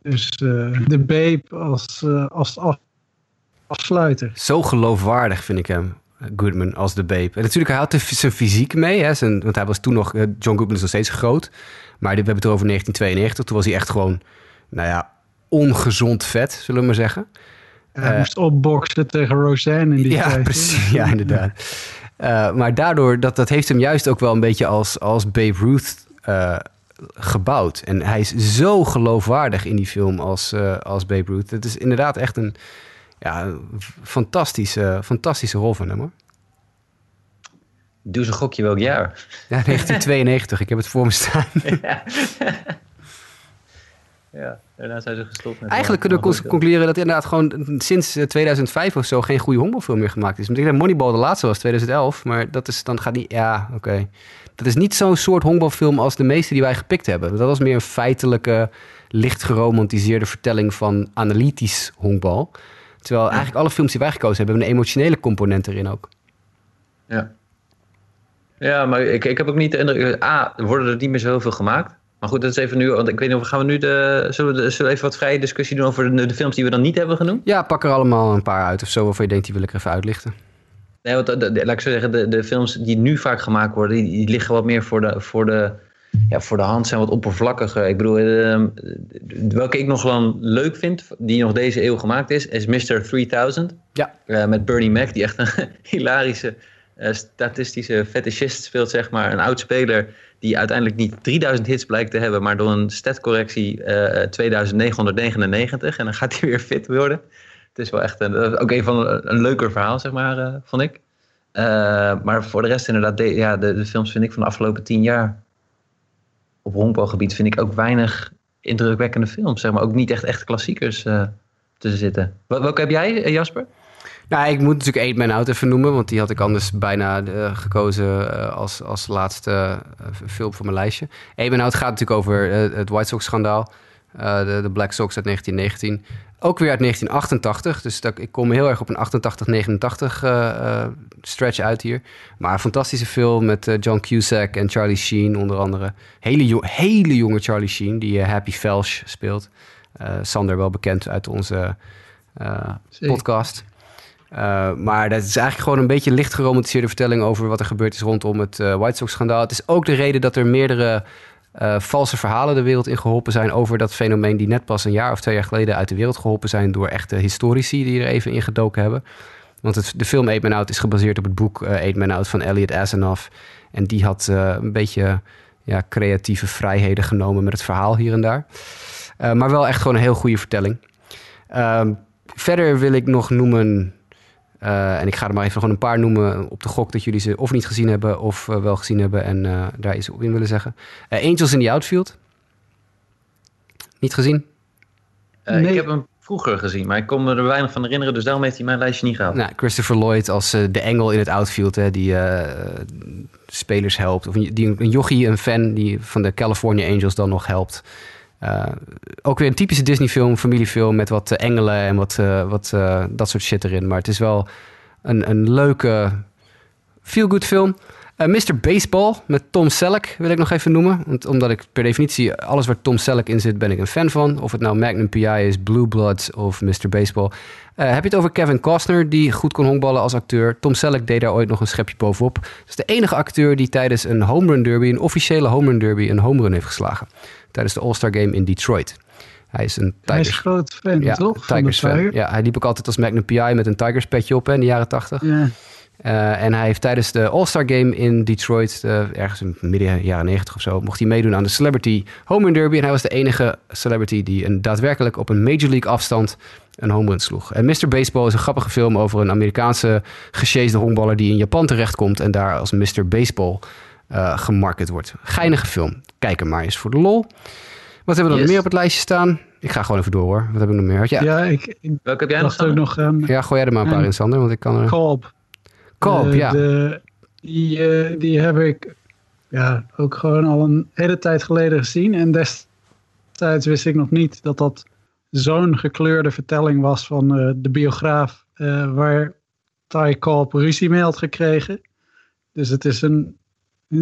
Dus uh, de Babe als, uh, als af, afsluiter. Zo geloofwaardig vind ik hem, Goodman, als de Babe. En natuurlijk, hij had zijn fysiek mee. Hè, zijn, want hij was toen nog, John Goodman is nog steeds groot. Maar we hebben het over 1992. Toen was hij echt gewoon, nou ja, ongezond vet, zullen we maar zeggen. Hij uh, moest opboksen tegen Roseanne in die ja, tijd. Precies, ja, inderdaad. Uh, (laughs) maar daardoor, dat, dat heeft hem juist ook wel een beetje als, als Babe Ruth uh, gebouwd. En hij is zo geloofwaardig in die film als, uh, als Babe Ruth. Het is inderdaad echt een ja, fantastische, fantastische rol van hem hoor. Doe eens een gokje welk jaar. Ja, 1992. ik heb het voor me staan. (laughs) ja. ja, daarna zijn ze gestopt. Met Eigenlijk kunnen we concluderen dat inderdaad gewoon sinds 2005 of zo geen goede honkbalfilm meer gemaakt is. Want ik denk Moneyball de laatste was 2011, maar dat is dan gaat niet. Ja, oké. Dat is niet zo'n soort honkbalfilm als de meeste die wij gepikt hebben. Dat was meer een feitelijke, licht geromantiseerde vertelling van analytisch honkbal. Terwijl eigenlijk alle films die wij gekozen hebben, hebben een emotionele component erin ook. Ja. Ja, maar ik, ik heb ook niet de indruk... A, worden er niet meer zoveel gemaakt. Maar goed, dat is even nu... Want ik weet niet of gaan we nu de... Zullen we, zullen we even wat vrije discussie doen over de, de, films die we dan niet hebben genoemd? Ja, pak er allemaal een paar uit of zo waarvan je denkt, die wil ik even uitlichten. Nee, want de, laat ik zo zeggen, de, de films die nu vaak gemaakt worden, die, die liggen wat meer voor de, voor, de, ja, voor de hand, zijn wat oppervlakkiger. Ik bedoel, uh, welke ik nog wel leuk vind, die nog deze eeuw gemaakt is, is Mr. 3000. Ja. Uh, met Bernie Mac, die echt een (laughs) hilarische uh, statistische fetischist speelt, zeg maar. Een oud speler die uiteindelijk niet 3000 hits blijkt te hebben, maar door een statcorrectie 2999. En dan gaat hij weer fit worden het is wel echt een, ook een van een, leuker verhaal, zeg maar, uh, vond ik. Maar voor de rest inderdaad, de, ja, de, films vind ik van de afgelopen tien jaar op honkbalgebied vind ik ook weinig indrukwekkende films. Zeg maar ook niet echt, echt klassiekers tussen zitten. Welke heb jij, Jasper? Nou, ik moet natuurlijk Eight Man Out even noemen, want die had ik anders bijna gekozen als, als laatste film van mijn lijstje. Eight Man Out gaat natuurlijk over het White Sox-schandaal. De, de Black Sox uit 1919. Ook weer uit 1988. Dus dat, ik kom heel erg op een 88-89 uh, stretch uit hier. Maar een fantastische film met uh, John Cusack en Charlie Sheen onder andere. Hele, jo hele jonge Charlie Sheen, die Happy Felsh speelt. Sander wel bekend uit onze podcast. maar dat is eigenlijk gewoon een beetje licht geromantiseerde vertelling over wat er gebeurd is rondom het White Sox-schandaal. Het is ook de reden dat er meerdere uh, valse verhalen de wereld in geholpen zijn over dat fenomeen die net pas een jaar of twee jaar geleden uit de wereld geholpen zijn door echte historici die er even in gedoken hebben. Want het, de film Eight Man Out is gebaseerd op het boek uh, Man Out van Elliot Asanoff. En die had uh, een beetje ja, creatieve vrijheden genomen met het verhaal hier en daar. maar wel echt gewoon een heel goede vertelling. Ehm, verder wil ik nog noemen uh, en ik ga er maar even gewoon een paar noemen op de gok dat jullie ze of niet gezien hebben of uh, wel gezien hebben en uh, daar iets op in willen zeggen. Angels in the Outfield. Niet gezien? Nee. Ik heb hem vroeger gezien, maar ik kon me er weinig van herinneren, dus daarom heeft hij mijn lijstje niet gehaald. Nou, Christopher Lloyd als de engel in het outfield, hè, die spelers helpt. Of die, een jochie, een fan die van de California Angels dan nog helpt. Uh, ook weer een typische Disney-film, familiefilm met wat uh, engelen en wat, uh, wat dat soort shit erin. Maar het is wel een, een leuke feel-good film. Mr. Baseball met Tom Selleck wil ik nog even noemen. Want, omdat ik per definitie alles waar Tom Selleck in zit, ben ik een fan van. Of het nou Magnum P.I. is, Blue Bloods of Mr. Baseball. Heb je het over Kevin Costner, die goed kon honkballen als acteur. Tom Selleck deed daar ooit nog een schepje bovenop. Dat is de enige acteur die tijdens een home run derby, een officiële home run derby, een home run heeft geslagen tijdens de All-Star Game in Detroit. Hij is een Tigers, hij is groot fan, ja, toch? Tigers fan. Ja, hij liep ook altijd als Magnum PI met een Tigers petje op hè, in de jaren 80. Ja. Uh, en hij heeft tijdens de All-Star Game in Detroit, uh, ergens in midden jaren 90 of zo, mocht hij meedoen aan de Celebrity Home Run Derby. En hij was de enige celebrity die een, daadwerkelijk op een Major League afstand een home run sloeg. En Mr. Baseball is een grappige film over een Amerikaanse gesjeesde honkballer die in Japan terechtkomt en daar als Mr. Baseball uh, gemarket wordt. Geinige film. Kijk er maar eens voor de lol. Wat hebben we nog meer op het lijstje staan? Ik ga gewoon even door hoor. Wat hebben we nog meer? Ja, ja ik, ik Welke heb jij nog ook nog aan. Ja, gooi jij er maar een paar in, Sander. Want ik kan er... Koop. Koop, ja. De, die, uh, die heb ik ja, ook gewoon al een hele tijd geleden gezien. En destijds wist ik nog niet dat dat zo'n gekleurde vertelling was van uh, de biograaf waar Ty Cobb ruzie mee had gekregen. Dus het is een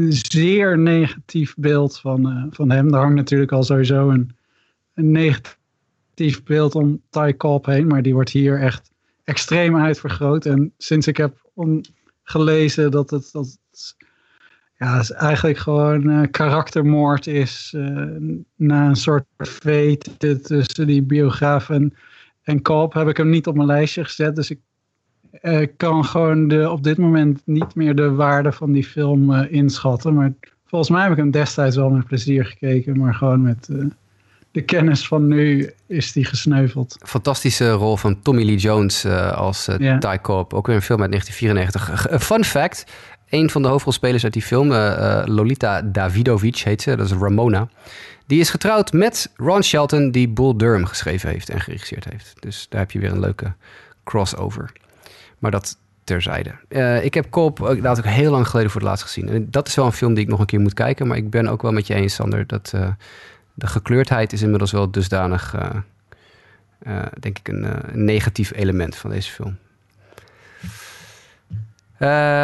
zeer negatief beeld van, uh, van hem. Er hangt natuurlijk al sowieso een, een negatief beeld om Ty Cobb heen, maar die wordt hier echt extreem uitvergroot. En sinds ik heb om, gelezen dat het, dat het ja, het eigenlijk gewoon uh, karaktermoord is uh, na een soort vete tussen die biograaf en, en heb ik hem niet op mijn lijstje gezet. Dus ik uh, kan gewoon de, op dit moment niet meer de waarde van die film uh, inschatten. Maar volgens mij heb ik hem destijds wel met plezier gekeken. Maar gewoon met uh, de kennis van nu is die gesneuveld. Fantastische rol van Tommy Lee Jones als yeah. Ty Cobb. Ook weer een film uit 1994. fun fact. Een van de hoofdrolspelers uit die film, Lolita Davidovic heet ze, dat is Ramona. Die is getrouwd met Ron Shelton, die Bull Durham geschreven heeft en geregisseerd heeft. Dus daar heb je weer een leuke crossover. Maar dat terzijde. Uh, ik heb Koop inderdaad ook heel lang geleden voor het laatst gezien. En dat is wel een film die ik nog een keer moet kijken. Maar ik ben ook wel met je eens, Sander, dat de gekleurdheid is inmiddels wel dusdanig, denk ik, een, negatief element van deze film.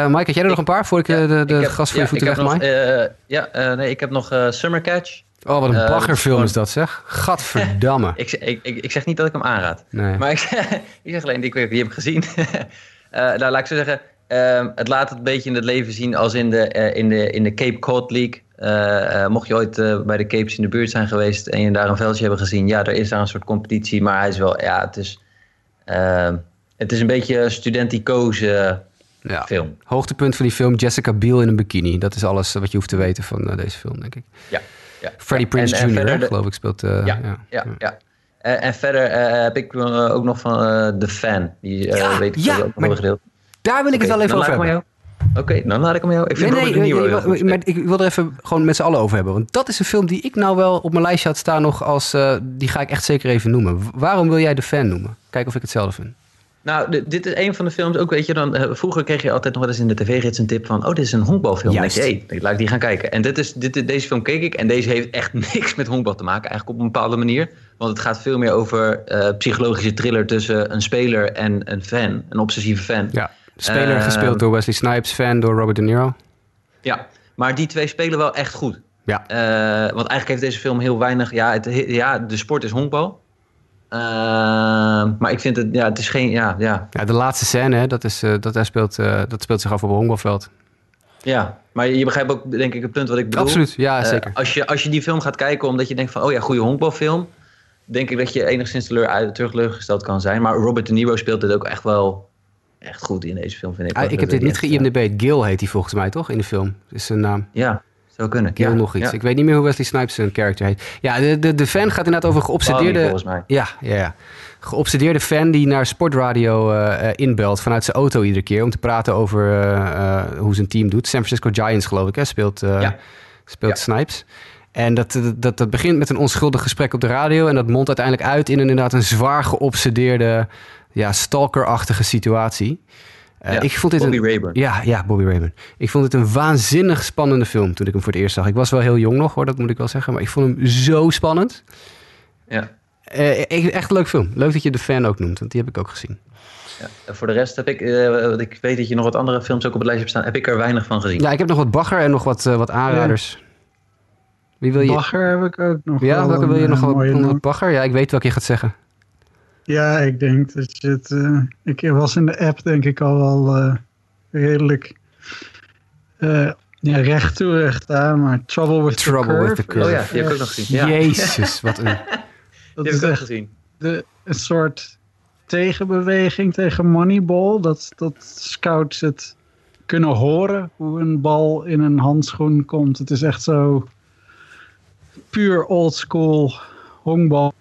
Mike, had jij er nog een paar voor ik ja, de, de ik heb, gas voor ja, je voeten wegmaai? ja, nee, ik heb nog Summer Catch. Oh, wat een baggerfilm is dat zeg. Gadverdamme. (laughs) ik, ik, ik, ik, zeg niet dat ik hem aanraad. Nee. Maar ik, (laughs) ik zeg alleen, die, die heb ik gezien. uh, (laughs) nou, laat ik zo zeggen. Uh, het laat het een beetje in het leven zien als in de, in de, in de Cape Cod League. Mocht je ooit bij de Capes in de buurt zijn geweest en je daar een veldje hebben gezien. Ja, er is daar een soort competitie. Maar hij is wel, ja, het is, ehm, het is een beetje studenticoze ja. film. Hoogtepunt van die film, Jessica Biel in een bikini. Dat is alles wat je hoeft te weten van deze film, denk ik. Ja ja. Freddie Prince Jr., geloof ik, speelt... Uh, ja, ja, ja, ja. Uh, en verder uh, heb ik ook nog van The Fan. Die ja, weet ik ook nog gedeeld. Daar wil ik okay, het wel even over hebben. Oké, okay, dan laat ik hem jou. Ik vind nee, nee, nee, nee maar ik wil er even gewoon met z'n allen over hebben. Want dat is een film die ik nou wel op mijn lijstje had staan nog als... die ga ik echt zeker even noemen. Waarom wil jij The Fan noemen? Kijk of ik hetzelfde vind. Nou, dit is een van de films ook, weet je, dan, uh, vroeger kreeg je altijd nog wel eens in de tv-rits een tip van, oh, dit is een honkbalfilm. Juist. Dan denk je, hey, laat ik die gaan kijken. En dit is, dit, deze film keek ik en deze heeft echt (laughs) niks met honkbal te maken, eigenlijk op een bepaalde manier. Want het gaat veel meer over uh, psychologische thriller tussen een speler en een fan, een obsessieve fan. Ja, speler uh, gespeeld door Wesley Snipes, fan door Robert De Niro. Ja, maar die twee spelen wel echt goed. Ja. want eigenlijk heeft deze film heel weinig, ja, het, ja de sport is honkbal. Uh, maar ik vind het, ja, het is geen, ja, ja. ja de laatste scène, hè, dat, is, uh, dat, hij speelt, uh, dat speelt zich af op een honkbalveld. Ja, maar je begrijpt ook denk ik het punt wat ik bedoel. Absoluut, ja Uh, zeker. als, je, als je die film gaat kijken omdat je denkt van... oh ja, goede honkbalfilm... denk ik dat je enigszins teleur, teleurgesteld kan zijn. Maar Robert De Niro speelt dit ook echt wel echt goed in deze film, vind ik. Ah, ik heb dit niet ge-IMDb'd. Gil heet hij volgens mij, toch? In de film. is zijn naam. Ja, zou kunnen. Ja, nog iets. ja. Ik weet niet meer hoe Wesley Snipes zijn karakter heet. Ja, de, de, de fan gaat inderdaad over geobsedeerde... Barney, volgens mij. Ja, ja, ja. Geobsedeerde fan die naar sportradio uh, inbelt vanuit zijn auto iedere keer... om te praten over uh, uh, hoe zijn team doet. San Francisco Giants, geloof ik, hè, speelt, ja. speelt. Snipes. En dat, dat, dat begint met een onschuldig gesprek op de radio... en dat mondt uiteindelijk uit in een, inderdaad een zwaar geobsedeerde... ja, stalkerachtige situatie... Uh, ja, ik vond dit Bobby een, Rayburn. Ja, ja, Bobby Rayburn. Ik vond het een waanzinnig spannende film toen ik hem voor het eerst zag. Ik was wel heel jong nog hoor, dat moet ik wel zeggen. Maar ik vond hem zo spannend. Ja. Uh, echt een leuk film. Leuk dat je de fan ook noemt, want die heb ik ook gezien. Ja, voor de rest heb ik, uh, ik weet dat je nog wat andere films ook op het lijstje hebt staan, heb ik er weinig van gezien. Ja, ik heb nog wat bagger en nog wat, uh, wat aanraders. Ja. Wie wil je? Bagger heb ik ook nog. Ja, welke wil je nog bagger? Ja, ik weet welke je gaat zeggen. Ja, ik denk dat je het. Uh, ik was in de app, denk ik, al wel uh, redelijk. Uh, ja, recht toe, recht aan, maar Trouble with Trouble the Curve. With the curve. Oh ja, die heb ik ook nog gezien. Ja. Jezus, wat een. dat (laughs) die is heb ik ook echt gezien. De, een soort tegenbeweging tegen Moneyball. Dat, dat scouts het kunnen horen hoe een bal in een handschoen komt. Het is echt zo puur old school honkbal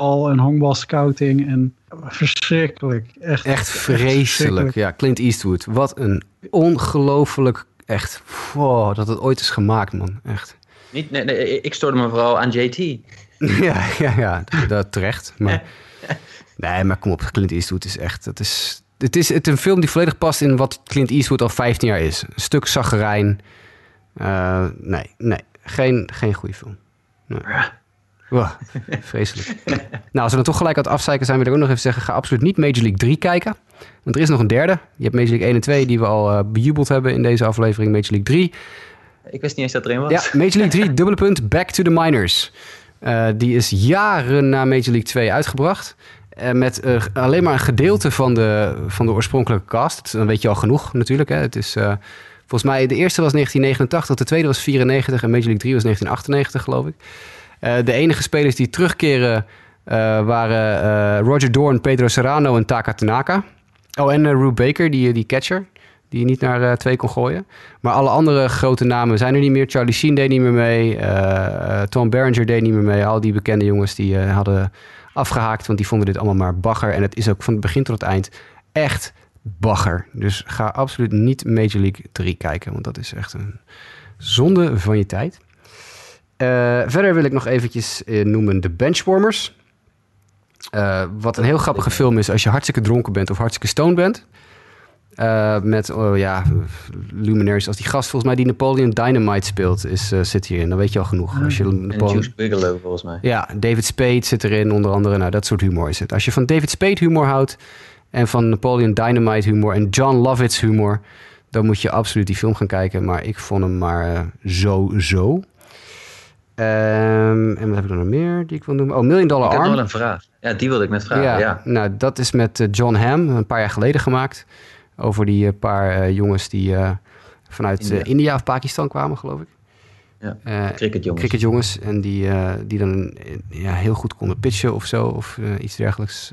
en honkbal scouting en verschrikkelijk. Echt, echt vreselijk. Ja, Clint Eastwood. Wat een ongelooflijk echt. Wow, dat het ooit is gemaakt, man. Echt. Niet, nee, nee, ik stoorde me vooral aan JT. (laughs) ja, ja, ja, dat terecht. Maar, (laughs) nee, maar kom op, Clint Eastwood is echt. Het is, het is het een film die volledig past in wat Clint Eastwood al 15 jaar is. Een stuk zaggerijn. Uh, nee, nee, geen, geen goede film. Nee. Wow, vreselijk. nou, als we dan toch gelijk aan het afzeiken zijn, wil ik ook nog even zeggen: ga absoluut niet Major League 3 kijken. Want er is nog een derde. Je hebt Major League 1 en 2, die we al uh, bejubeld hebben in deze aflevering. Major League 3. Ik wist niet eens dat erin was. Ja, Major League 3, (laughs) dubbele punt, Back to the Minors. Uh, die is jaren na Major League 2 uitgebracht. Uh, met uh, alleen maar een gedeelte van de, van de oorspronkelijke cast. Dan weet je al genoeg natuurlijk. Hè. Het is, volgens mij, de eerste was 1989, de tweede was 94 en Major League 3 was 1998, geloof ik. Uh, de enige spelers die terugkeren uh, waren uh, Roger Dorn, Pedro Serrano en Taka Tanaka. Oh, en Rube Baker, die, die catcher, die je niet naar twee kon gooien. Maar alle andere grote namen zijn er niet meer. Charlie Sheen deed niet meer mee. Tom Berenger deed niet meer mee. Al die bekende jongens die hadden afgehaakt, want die vonden dit allemaal maar bagger. En het is ook van het begin tot het eind echt bagger. Dus ga absoluut niet Major League 3 kijken, want dat is echt een zonde van je tijd. Uh, verder wil ik nog eventjes uh, noemen de Benchwarmers. Uh, wat een heel grappige film is als je hartstikke dronken bent of hartstikke stoned bent. met, oh ja, luminaries als die gast volgens mij die Napoleon Dynamite speelt, is, zit hierin. Dan weet je al genoeg. Als je Napoleon... En Juice Bigelow volgens mij. Ja, David Spade zit erin onder andere. Nou, dat soort humor is het. Als je van David Spade humor houdt en van Napoleon Dynamite humor en John Lovitz humor, dan moet je absoluut die film gaan kijken. Maar ik vond hem maar zo zo. Um, en wat heb ik nog meer die ik wil noemen? Oh, Million Dollar ik Arm. Ik heb wel een vraag. Ja, die wilde ik net vragen. Ja, ja. Nou, dat is met uh, John Hamm, een paar jaar geleden gemaakt. Over die uh, paar uh, jongens die vanuit India. India. of Pakistan kwamen, geloof ik. Ja, cricketjongens. Cricketjongens. En die, die dan ja, heel goed konden pitchen of zo, of iets dergelijks.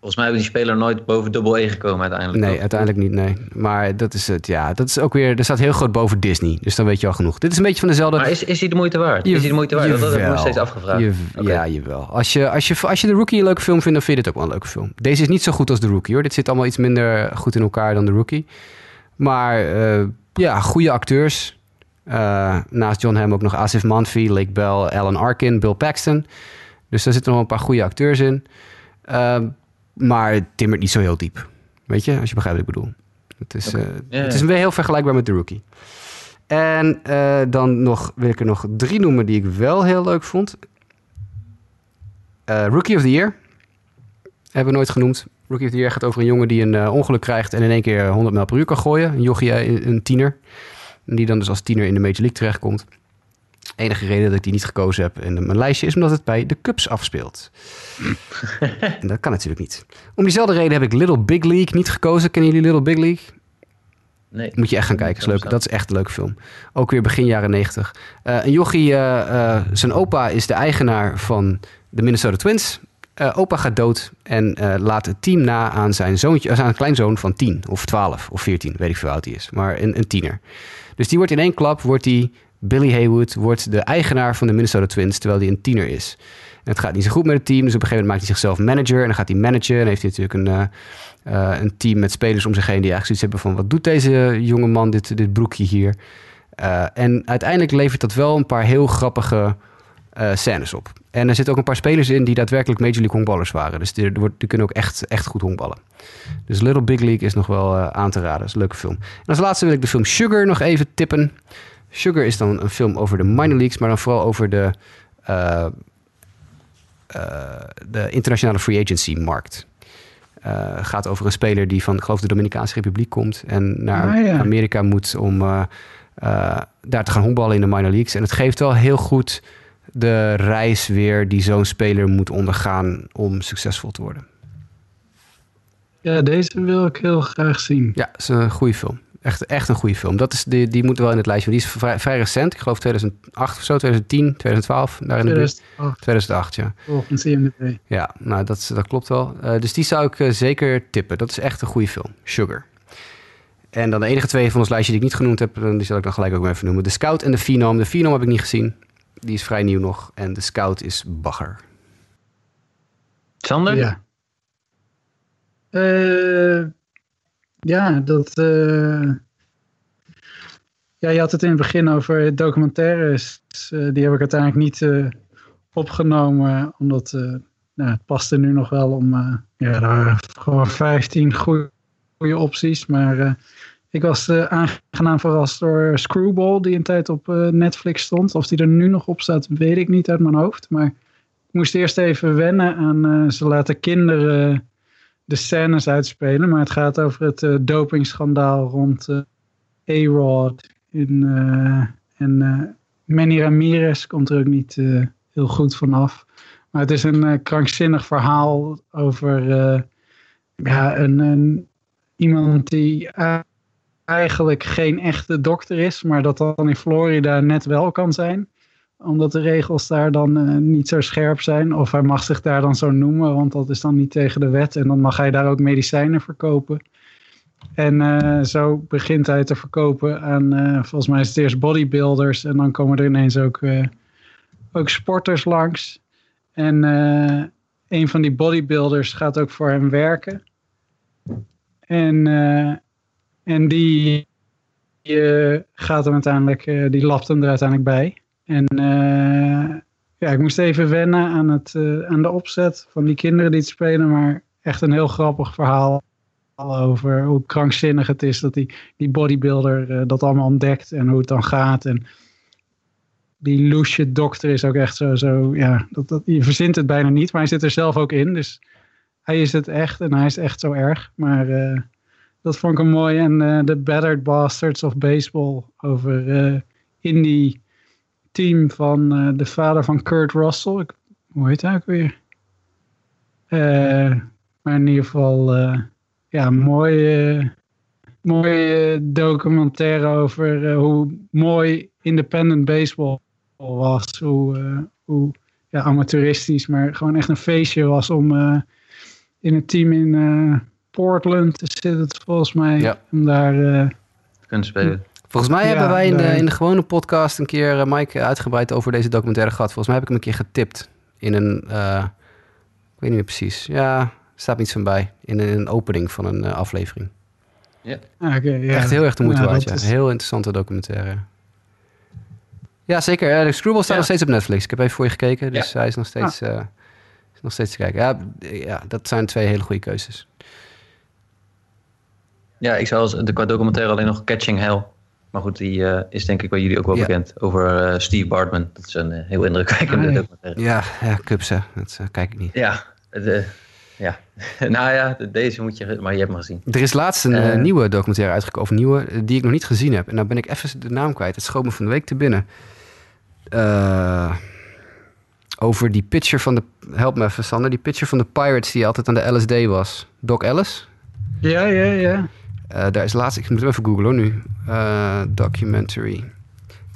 Volgens mij hebben die speler nooit boven dubbel E gekomen uiteindelijk. Nee, ook. uiteindelijk niet, nee. Maar dat is het, ja. Dat is ook weer, er staat heel groot boven Disney. Dus dan weet je al genoeg. Dit is een beetje van dezelfde... Maar is, is hij de moeite waard? Je, is hij de moeite waard? Jawel, dat heb ik me steeds afgevraagd. Je, okay. Ja, jawel. Als je, als, je, als je de Rookie een leuke film vindt, dan vind je dit ook wel een leuke film. Deze is niet zo goed als de Rookie, hoor. Dit zit allemaal iets minder goed in elkaar dan de Rookie. Maar uh, ja, goede acteurs. Uh, naast John Hamm ook nog Asif Manfi, Lake Bell, Alan Arkin, Bill Paxton. Dus daar zitten nog een paar goede acteurs in. Uh, maar het timmert niet zo heel diep. Weet je, als je begrijpt wat ik bedoel. Het is, okay. uh, yeah, het is weer heel vergelijkbaar met The Rookie. En uh, dan nog, wil ik er nog drie noemen die ik wel heel leuk vond. Uh, Rookie of the Year. Hebben we nooit genoemd. Rookie of the Year gaat over een jongen die een ongeluk krijgt... en in één keer 100 mijl per uur kan gooien. Een jochie, een tiener. En die dan dus als tiener in de Major League terechtkomt. Enige reden dat ik die niet gekozen heb in mijn lijstje is omdat het bij de Cubs afspeelt. (laughs) en dat kan natuurlijk niet. Om diezelfde reden heb ik Little Big League niet gekozen. Kennen jullie Little Big League? Nee. Moet je echt gaan kijken. Is leuk. Dat is echt een leuke film. Ook weer begin jaren negentig. Uh, een jochie, uh, zijn opa is de eigenaar van de Minnesota Twins. opa gaat dood en laat het team na aan zijn zoontje, aan een kleinzoon van 10 of 12 of 14, weet ik veel hoe oud hij is, maar een, een tiener. Dus die wordt in één klap, wordt die, Billy Haywood, wordt de eigenaar van de Minnesota Twins, terwijl hij een tiener is. Het gaat niet zo goed met het team, dus op een gegeven moment maakt hij zichzelf manager en dan gaat hij managen en heeft hij natuurlijk een uh, een team met spelers om zich heen die eigenlijk zoiets hebben van... wat doet deze jonge man dit, dit broekje hier? Uh, en uiteindelijk levert dat wel een paar heel grappige scènes op. En er zitten ook een paar spelers in die daadwerkelijk Major League honkballers waren. Dus die, die kunnen ook echt, echt goed honkballen. Dus Little Big League is nog wel aan te raden. Dat is een leuke film. En als laatste wil ik de film Sugar nog even tippen. Sugar is dan een film over de minor leagues, maar dan vooral over de, de internationale free agency markt. Uh, gaat over een speler die van, ik geloof, de Dominicaanse Republiek komt. En naar ah, ja. Amerika moet om daar te gaan honkballen in de minor leagues. En het geeft wel heel goed de reis weer die zo'n speler moet ondergaan om succesvol te worden. Ja, deze wil ik heel graag zien. Ja, het is een goede film. Echt, echt een goede film. Dat is, die, die moet wel in het lijstje. Die is vrij, vrij recent. Ik geloof 2008 of zo, 2010, 2012. Daar in de 2008. 2008, ja. Volgens CMDB. Ja, nou dat, dat klopt wel. Uh, dus die zou ik uh, zeker tippen. Dat is echt een goede film. Sugar. En dan de enige twee van ons lijstje die ik niet genoemd heb, die zal ik dan gelijk ook even noemen. De Scout en de Phenom. De Phenom heb ik niet gezien. Die is vrij nieuw nog. En de Scout is bagger. Sander? Ja. Uh, ja, dat. Uh... Ja, je had het in het begin over documentaires. Uh, die heb ik uiteindelijk niet uh, opgenomen, omdat nou, het paste nu nog wel om. ja, gewoon 15 goede, goede opties. Maar ik was aangenaam verrast door Screwball, die een tijd op Netflix stond. Of die er nu nog op staat, weet ik niet uit mijn hoofd. Maar ik moest eerst even wennen aan ze laten kinderen de scènes uitspelen. Maar het gaat over het uh, dopingschandaal rond uh, A-Rod. Uh, en Manny Ramirez komt er ook niet heel goed vanaf. Maar het is een krankzinnig verhaal over ja, een, een, iemand die eigenlijk geen echte dokter is, maar dat dan in Florida net wel kan zijn omdat de regels daar dan uh, niet zo scherp zijn. Of hij mag zich daar dan zo noemen, want dat is dan niet tegen de wet. En dan mag hij daar ook medicijnen verkopen. En uh, zo begint hij te verkopen aan, uh, volgens mij is het eerst bodybuilders. En dan komen er ineens ook, ook sporters langs. En een van die bodybuilders gaat ook voor hem werken. En, en die, die gaat hem uiteindelijk, die lapt hem er uiteindelijk bij. En uh, ja, ik moest even wennen aan, het, uh, aan de opzet van die kinderen die het spelen. Maar echt een heel grappig verhaal over hoe krankzinnig het is dat die, die bodybuilder uh, dat allemaal ontdekt. En hoe het dan gaat. En die loesje dokter is ook echt zo, zo ja, dat, dat, je verzint het bijna niet. Maar hij zit er zelf ook in. Dus hij is het echt en hij is echt zo erg. Maar dat vond ik een mooi. En de Battered Bastards of Baseball over indie team van uh, de vader van Kurt Russell. Ik, hoe heet hij ook weer? Uh, maar in ieder geval, uh, ja, mooie, mooie documentaire over hoe mooi independent baseball was. Hoe, hoe ja, amateuristisch, maar gewoon echt een feestje was om in het team in Portland te zitten, volgens mij. Ja. Om daar te kunnen spelen. Volgens mij hebben wij in de, in de, gewone podcast een keer uh, Mike uitgebreid over deze documentaire gehad. Volgens mij heb ik hem een keer getipt in een, uh, ik weet niet meer precies. Ja, staat niets van bij. In een, opening van een uh, aflevering. Ja. Ah, okay, ja. Echt heel erg de moeite waard, ja. Is... Heel interessante documentaire. Ja, zeker. de Screwball staat nog steeds op Netflix. Ik heb even voor je gekeken, dus hij is nog steeds, ah. is nog steeds te kijken. Ja, ja, dat zijn twee hele goede keuzes. Ja, ik zou als de qua documentaire alleen nog Catching Hell maar goed, die uh, is denk ik bij jullie ook wel bekend. Over uh, Steve Bartman. Dat is een uh, heel indrukwekkende ah, documentaire. Ja, ja Cubs hè. Dat kijk ik niet. Ja, de, ja. (laughs) nou ja, deze moet je... Maar je hebt hem gezien. Er is laatst een nieuwe documentaire uitgekomen. Of nieuwe, die ik nog niet gezien heb. En nou ben ik even de naam kwijt. Het schoot me van de week te binnen. over die pitcher van de... Help me even, Sander. Die pitcher van de Pirates die altijd aan de LSD was. Doc Ellis? Ja, ja, ja. Daar is laatst, ik moet even googlen nu. documentary.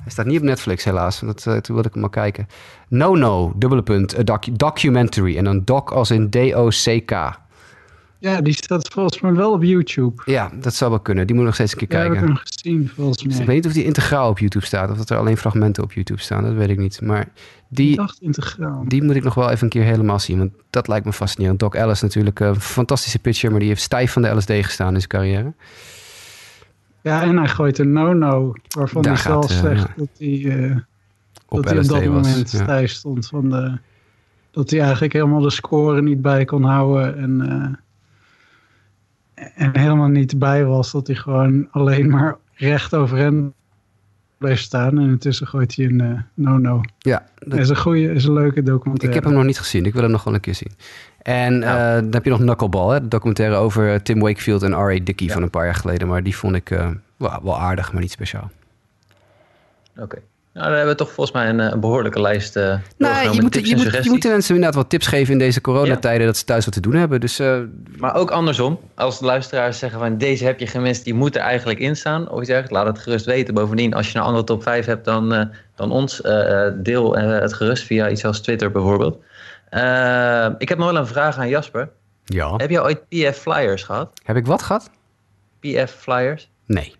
Hij staat niet op Netflix helaas. Dat, toen wilde ik hem maar kijken. No No, dubbele punt, documentary. En dan doc als in D-O-C-K. Ja, die staat volgens mij wel op YouTube. Ja, dat zou wel kunnen. Die moet nog steeds een keer kijken. Ja, heb ik hem gezien volgens mij. ik weet niet of die integraal op YouTube staat. Of dat er alleen fragmenten op YouTube staan. Dat weet ik niet. Maar die, ik. Die moet ik nog wel even een keer helemaal zien. Want dat lijkt me fascinerend. Doc Ellis natuurlijk een fantastische pitcher. Maar die heeft stijf van de LSD gestaan in zijn carrière. Ja, en hij gooit een no-no. Waarvan Daar hij zelf uh, zegt dat hij, uh, op, dat, hij op dat moment ja. stijf stond. Van de, dat hij eigenlijk helemaal de score niet bij kon houden. En... Uh, en helemaal niet bij was. Dat hij gewoon alleen maar recht over hem bleef staan. En intussen gooit hij een uh, no-no. Ja. Dat is een goede, is een leuke documentaire. Ik heb hem nog niet gezien. Ik wil hem nog wel een keer zien. En uh, dan heb je nog Knuckleball, hè? de documentaire over Tim Wakefield en R.A. Dickey van een paar jaar geleden. Maar die vond ik uh, wel, wel aardig, maar niet speciaal. Oké. Nou, dan hebben we toch volgens mij een, een behoorlijke lijst. Uh, nou, je, moet, je, moet, je moet de mensen inderdaad wat tips geven in deze coronatijden dat ze thuis wat te doen hebben. Dus, uh, maar ook andersom, als de luisteraars zeggen van deze heb je gemist, die moet er eigenlijk in staan. Of je zegt, laat het gerust weten. Bovendien, als je een andere top 5 hebt dan, uh, dan ons, deel het gerust via iets als Twitter bijvoorbeeld. ik heb nog wel een vraag aan Jasper. Ja. Heb je ooit PF Flyers gehad? Heb ik wat gehad? PF Flyers? Nee.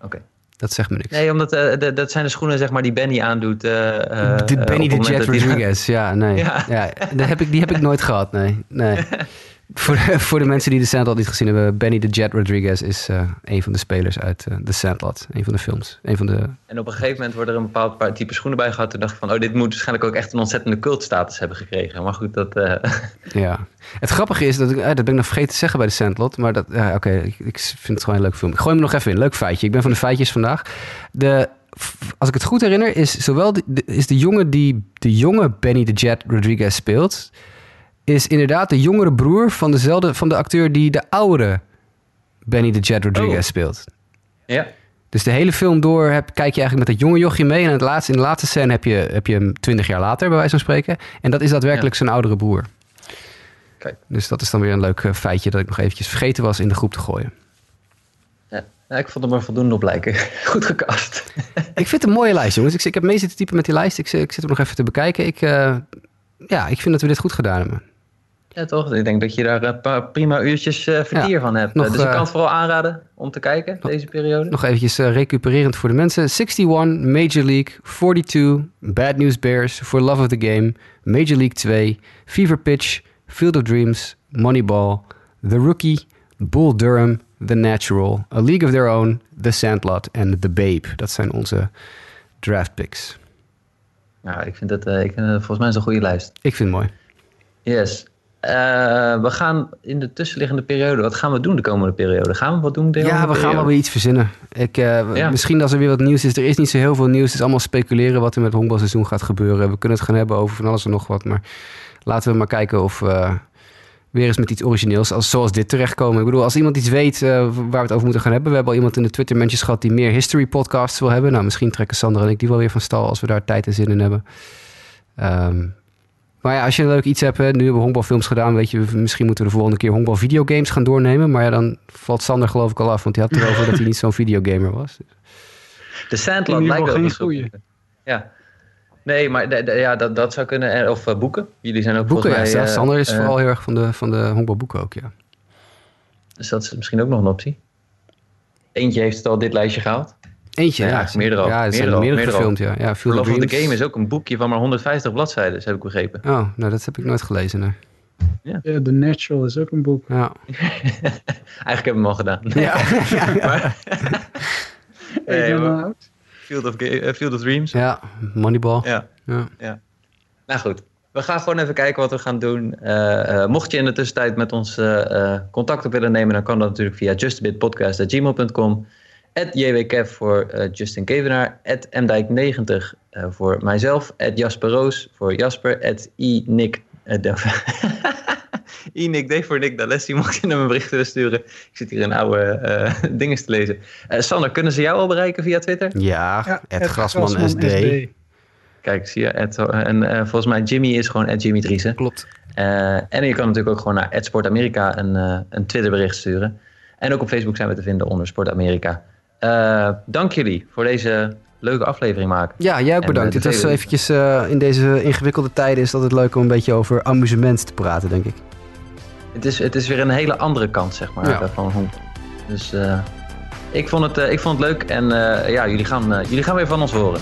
Oké. Dat zegt me niks. Nee, omdat uh, dat zijn de schoenen zeg maar, die Benny aandoet. Uh, de Benny de Jet Rodriguez, ja, nee. (laughs) Ja. ja. heb ik, die heb ik nooit gehad, nee. nee. (laughs) voor, de, (laughs) voor de mensen die de Sandlot niet gezien hebben, Benny the Jet Rodriguez is uh, een van de spelers uit uh, The Sandlot. Een van de films. Een van de... En op een gegeven moment worden er een bepaald paar type schoenen bij gehad. Toen dacht ik van, oh, dit moet waarschijnlijk ook echt een ontzettende cultstatus hebben gekregen. Maar goed, dat... Uh... (laughs) Ja. Het grappige is, dat, ik, dat ben ik nog vergeten te zeggen bij The Sandlot. Maar dat, ja, oké, ik, ik, vind het gewoon een leuk film. Ik gooi hem nog even in. Leuk feitje. Ik ben van de feitjes vandaag. De, als ik het goed herinner, is zowel de, is de jongen die de jonge Benny the Jet Rodriguez speelt is inderdaad de jongere broer van, dezelfde, van de acteur die de oudere Benny the Jet Rodriguez oh. speelt. Ja. Dus de hele film door heb, kijk je eigenlijk met dat jonge jochje mee. En het laatste, in de laatste scène heb je, heb je hem twintig jaar later, bij wijze van spreken. En dat is daadwerkelijk zijn oudere broer. Kijk. Dus dat is dan weer een leuk eh, feitje dat ik nog eventjes vergeten was in de groep te gooien. Ja, ik vond hem er voldoende op lijken. (laughs) Goed gekast. (laughs) ik vind het een mooie lijst, jongens. Ik, ik heb mee zitten typen met die lijst. Ik, ik zit hem nog even te bekijken. Ik, uh, ja, ik vind dat we dit goed gedaan hebben. Ja, toch? Ik denk dat je daar een paar prima uurtjes uh, vertier van hebt. Nog, dus ik kan het vooral aanraden om te kijken nog, deze periode. Nog eventjes recupererend voor de mensen. 61, Major League, 42, Bad News Bears, For Love of the Game, Major League 2, Fever Pitch, Field of Dreams, Moneyball, The Rookie, Bull Durham, The Natural, A League of Their Own, The Sandlot en The Babe. Dat zijn onze draft picks. Nou, ik vind uh, ik volgens mij een goede lijst. Ik vind het mooi. Yes. Uh, we gaan in de tussenliggende periode, wat gaan we doen de komende periode? Gaan we wat doen? De ja, we gaan wel weer iets verzinnen. Ik, uh, Misschien als er weer wat nieuws is. Er is niet zo heel veel nieuws. Het is allemaal speculeren wat er met het honkbalseizoen gaat gebeuren. We kunnen het gaan hebben over van alles en nog wat. Maar laten we maar kijken of we weer eens met iets origineels als, zoals dit terechtkomen. Ik bedoel, als iemand iets weet waar we het over moeten gaan hebben. We hebben al iemand in de Twitter-mensjes gehad die meer history podcasts wil hebben. Nou, misschien trekken Sander en ik die wel weer van stal als we daar tijd en zin in hebben. Um, maar ja, als je een leuk iets hebt, nu hebben we honkbalfilms gedaan, weet je, misschien moeten we de volgende keer honkbal videogames gaan doornemen. Maar ja, dan valt Sander geloof ik al af, want hij had erover (laughs) dat hij niet zo'n videogamer was. De Sandlot lijkt wel een goede. Ja. Nee, maar ja, dat, dat zou kunnen. Of uh, boeken. Jullie zijn ook boeken, volgens mij... Ja, Sander is uh, vooral heel erg van de, van de honkbalboeken ook, ja. Dus dat is misschien ook nog een optie. Eentje heeft het al dit lijstje gehaald. Eentje, ja. ja meerdere Ja, zijn meerdere, meerdere gefilmd, ja. ja Field Love of the Game is ook een boekje van maar 150 bladzijden, heb ik begrepen. Oh, nou dat heb ik nooit gelezen, nee. Ja. ja, The Natural is ook een boek. Ja. (laughs) Eigenlijk heb ik hem al gedaan. Ja. (laughs) (laughs) maar, Field, of, uh, Field of Dreams. Ja, Moneyball. Ja. ja. ja. Nou goed, we gaan gewoon even kijken wat we gaan doen. Uh, uh, mocht je in de tussentijd met ons uh, contact op willen nemen, dan kan dat natuurlijk via justabitpodcast.gmail.com. JWKF voor uh, Justin Kevenaar. Mdijk90 uh, voor mijzelf. Jasper Roos voor Jasper. Inik... Uh, (laughs) Inik D voor Nick D'Alessi. Mocht je naar mijn bericht willen sturen. Ik zit hier een oude (laughs) uh, dingen te lezen. Uh, Sander, kunnen ze jou al bereiken via Twitter? Ja, ja Ed Grasman, Grasman SD. SD. Kijk, zie je. Ed, en uh, volgens mij Jimmy is gewoon Ed Jimmy Driessen. Klopt. en je kan natuurlijk ook gewoon naar Ed Sport Amerika een, een Twitterbericht sturen. En ook op Facebook zijn we te vinden onder Sport Amerika. Uh, dank jullie voor deze leuke aflevering maken. Ja, jij ook bedankt. Het was eventjes uh, in deze ingewikkelde tijden is het leuk om een beetje over amusement te praten, denk ik. Het is, het is weer een hele andere kant, zeg maar, ja. van hoe. Dus ik, vond het, ik vond het leuk en ja, jullie gaan, jullie gaan weer van ons horen.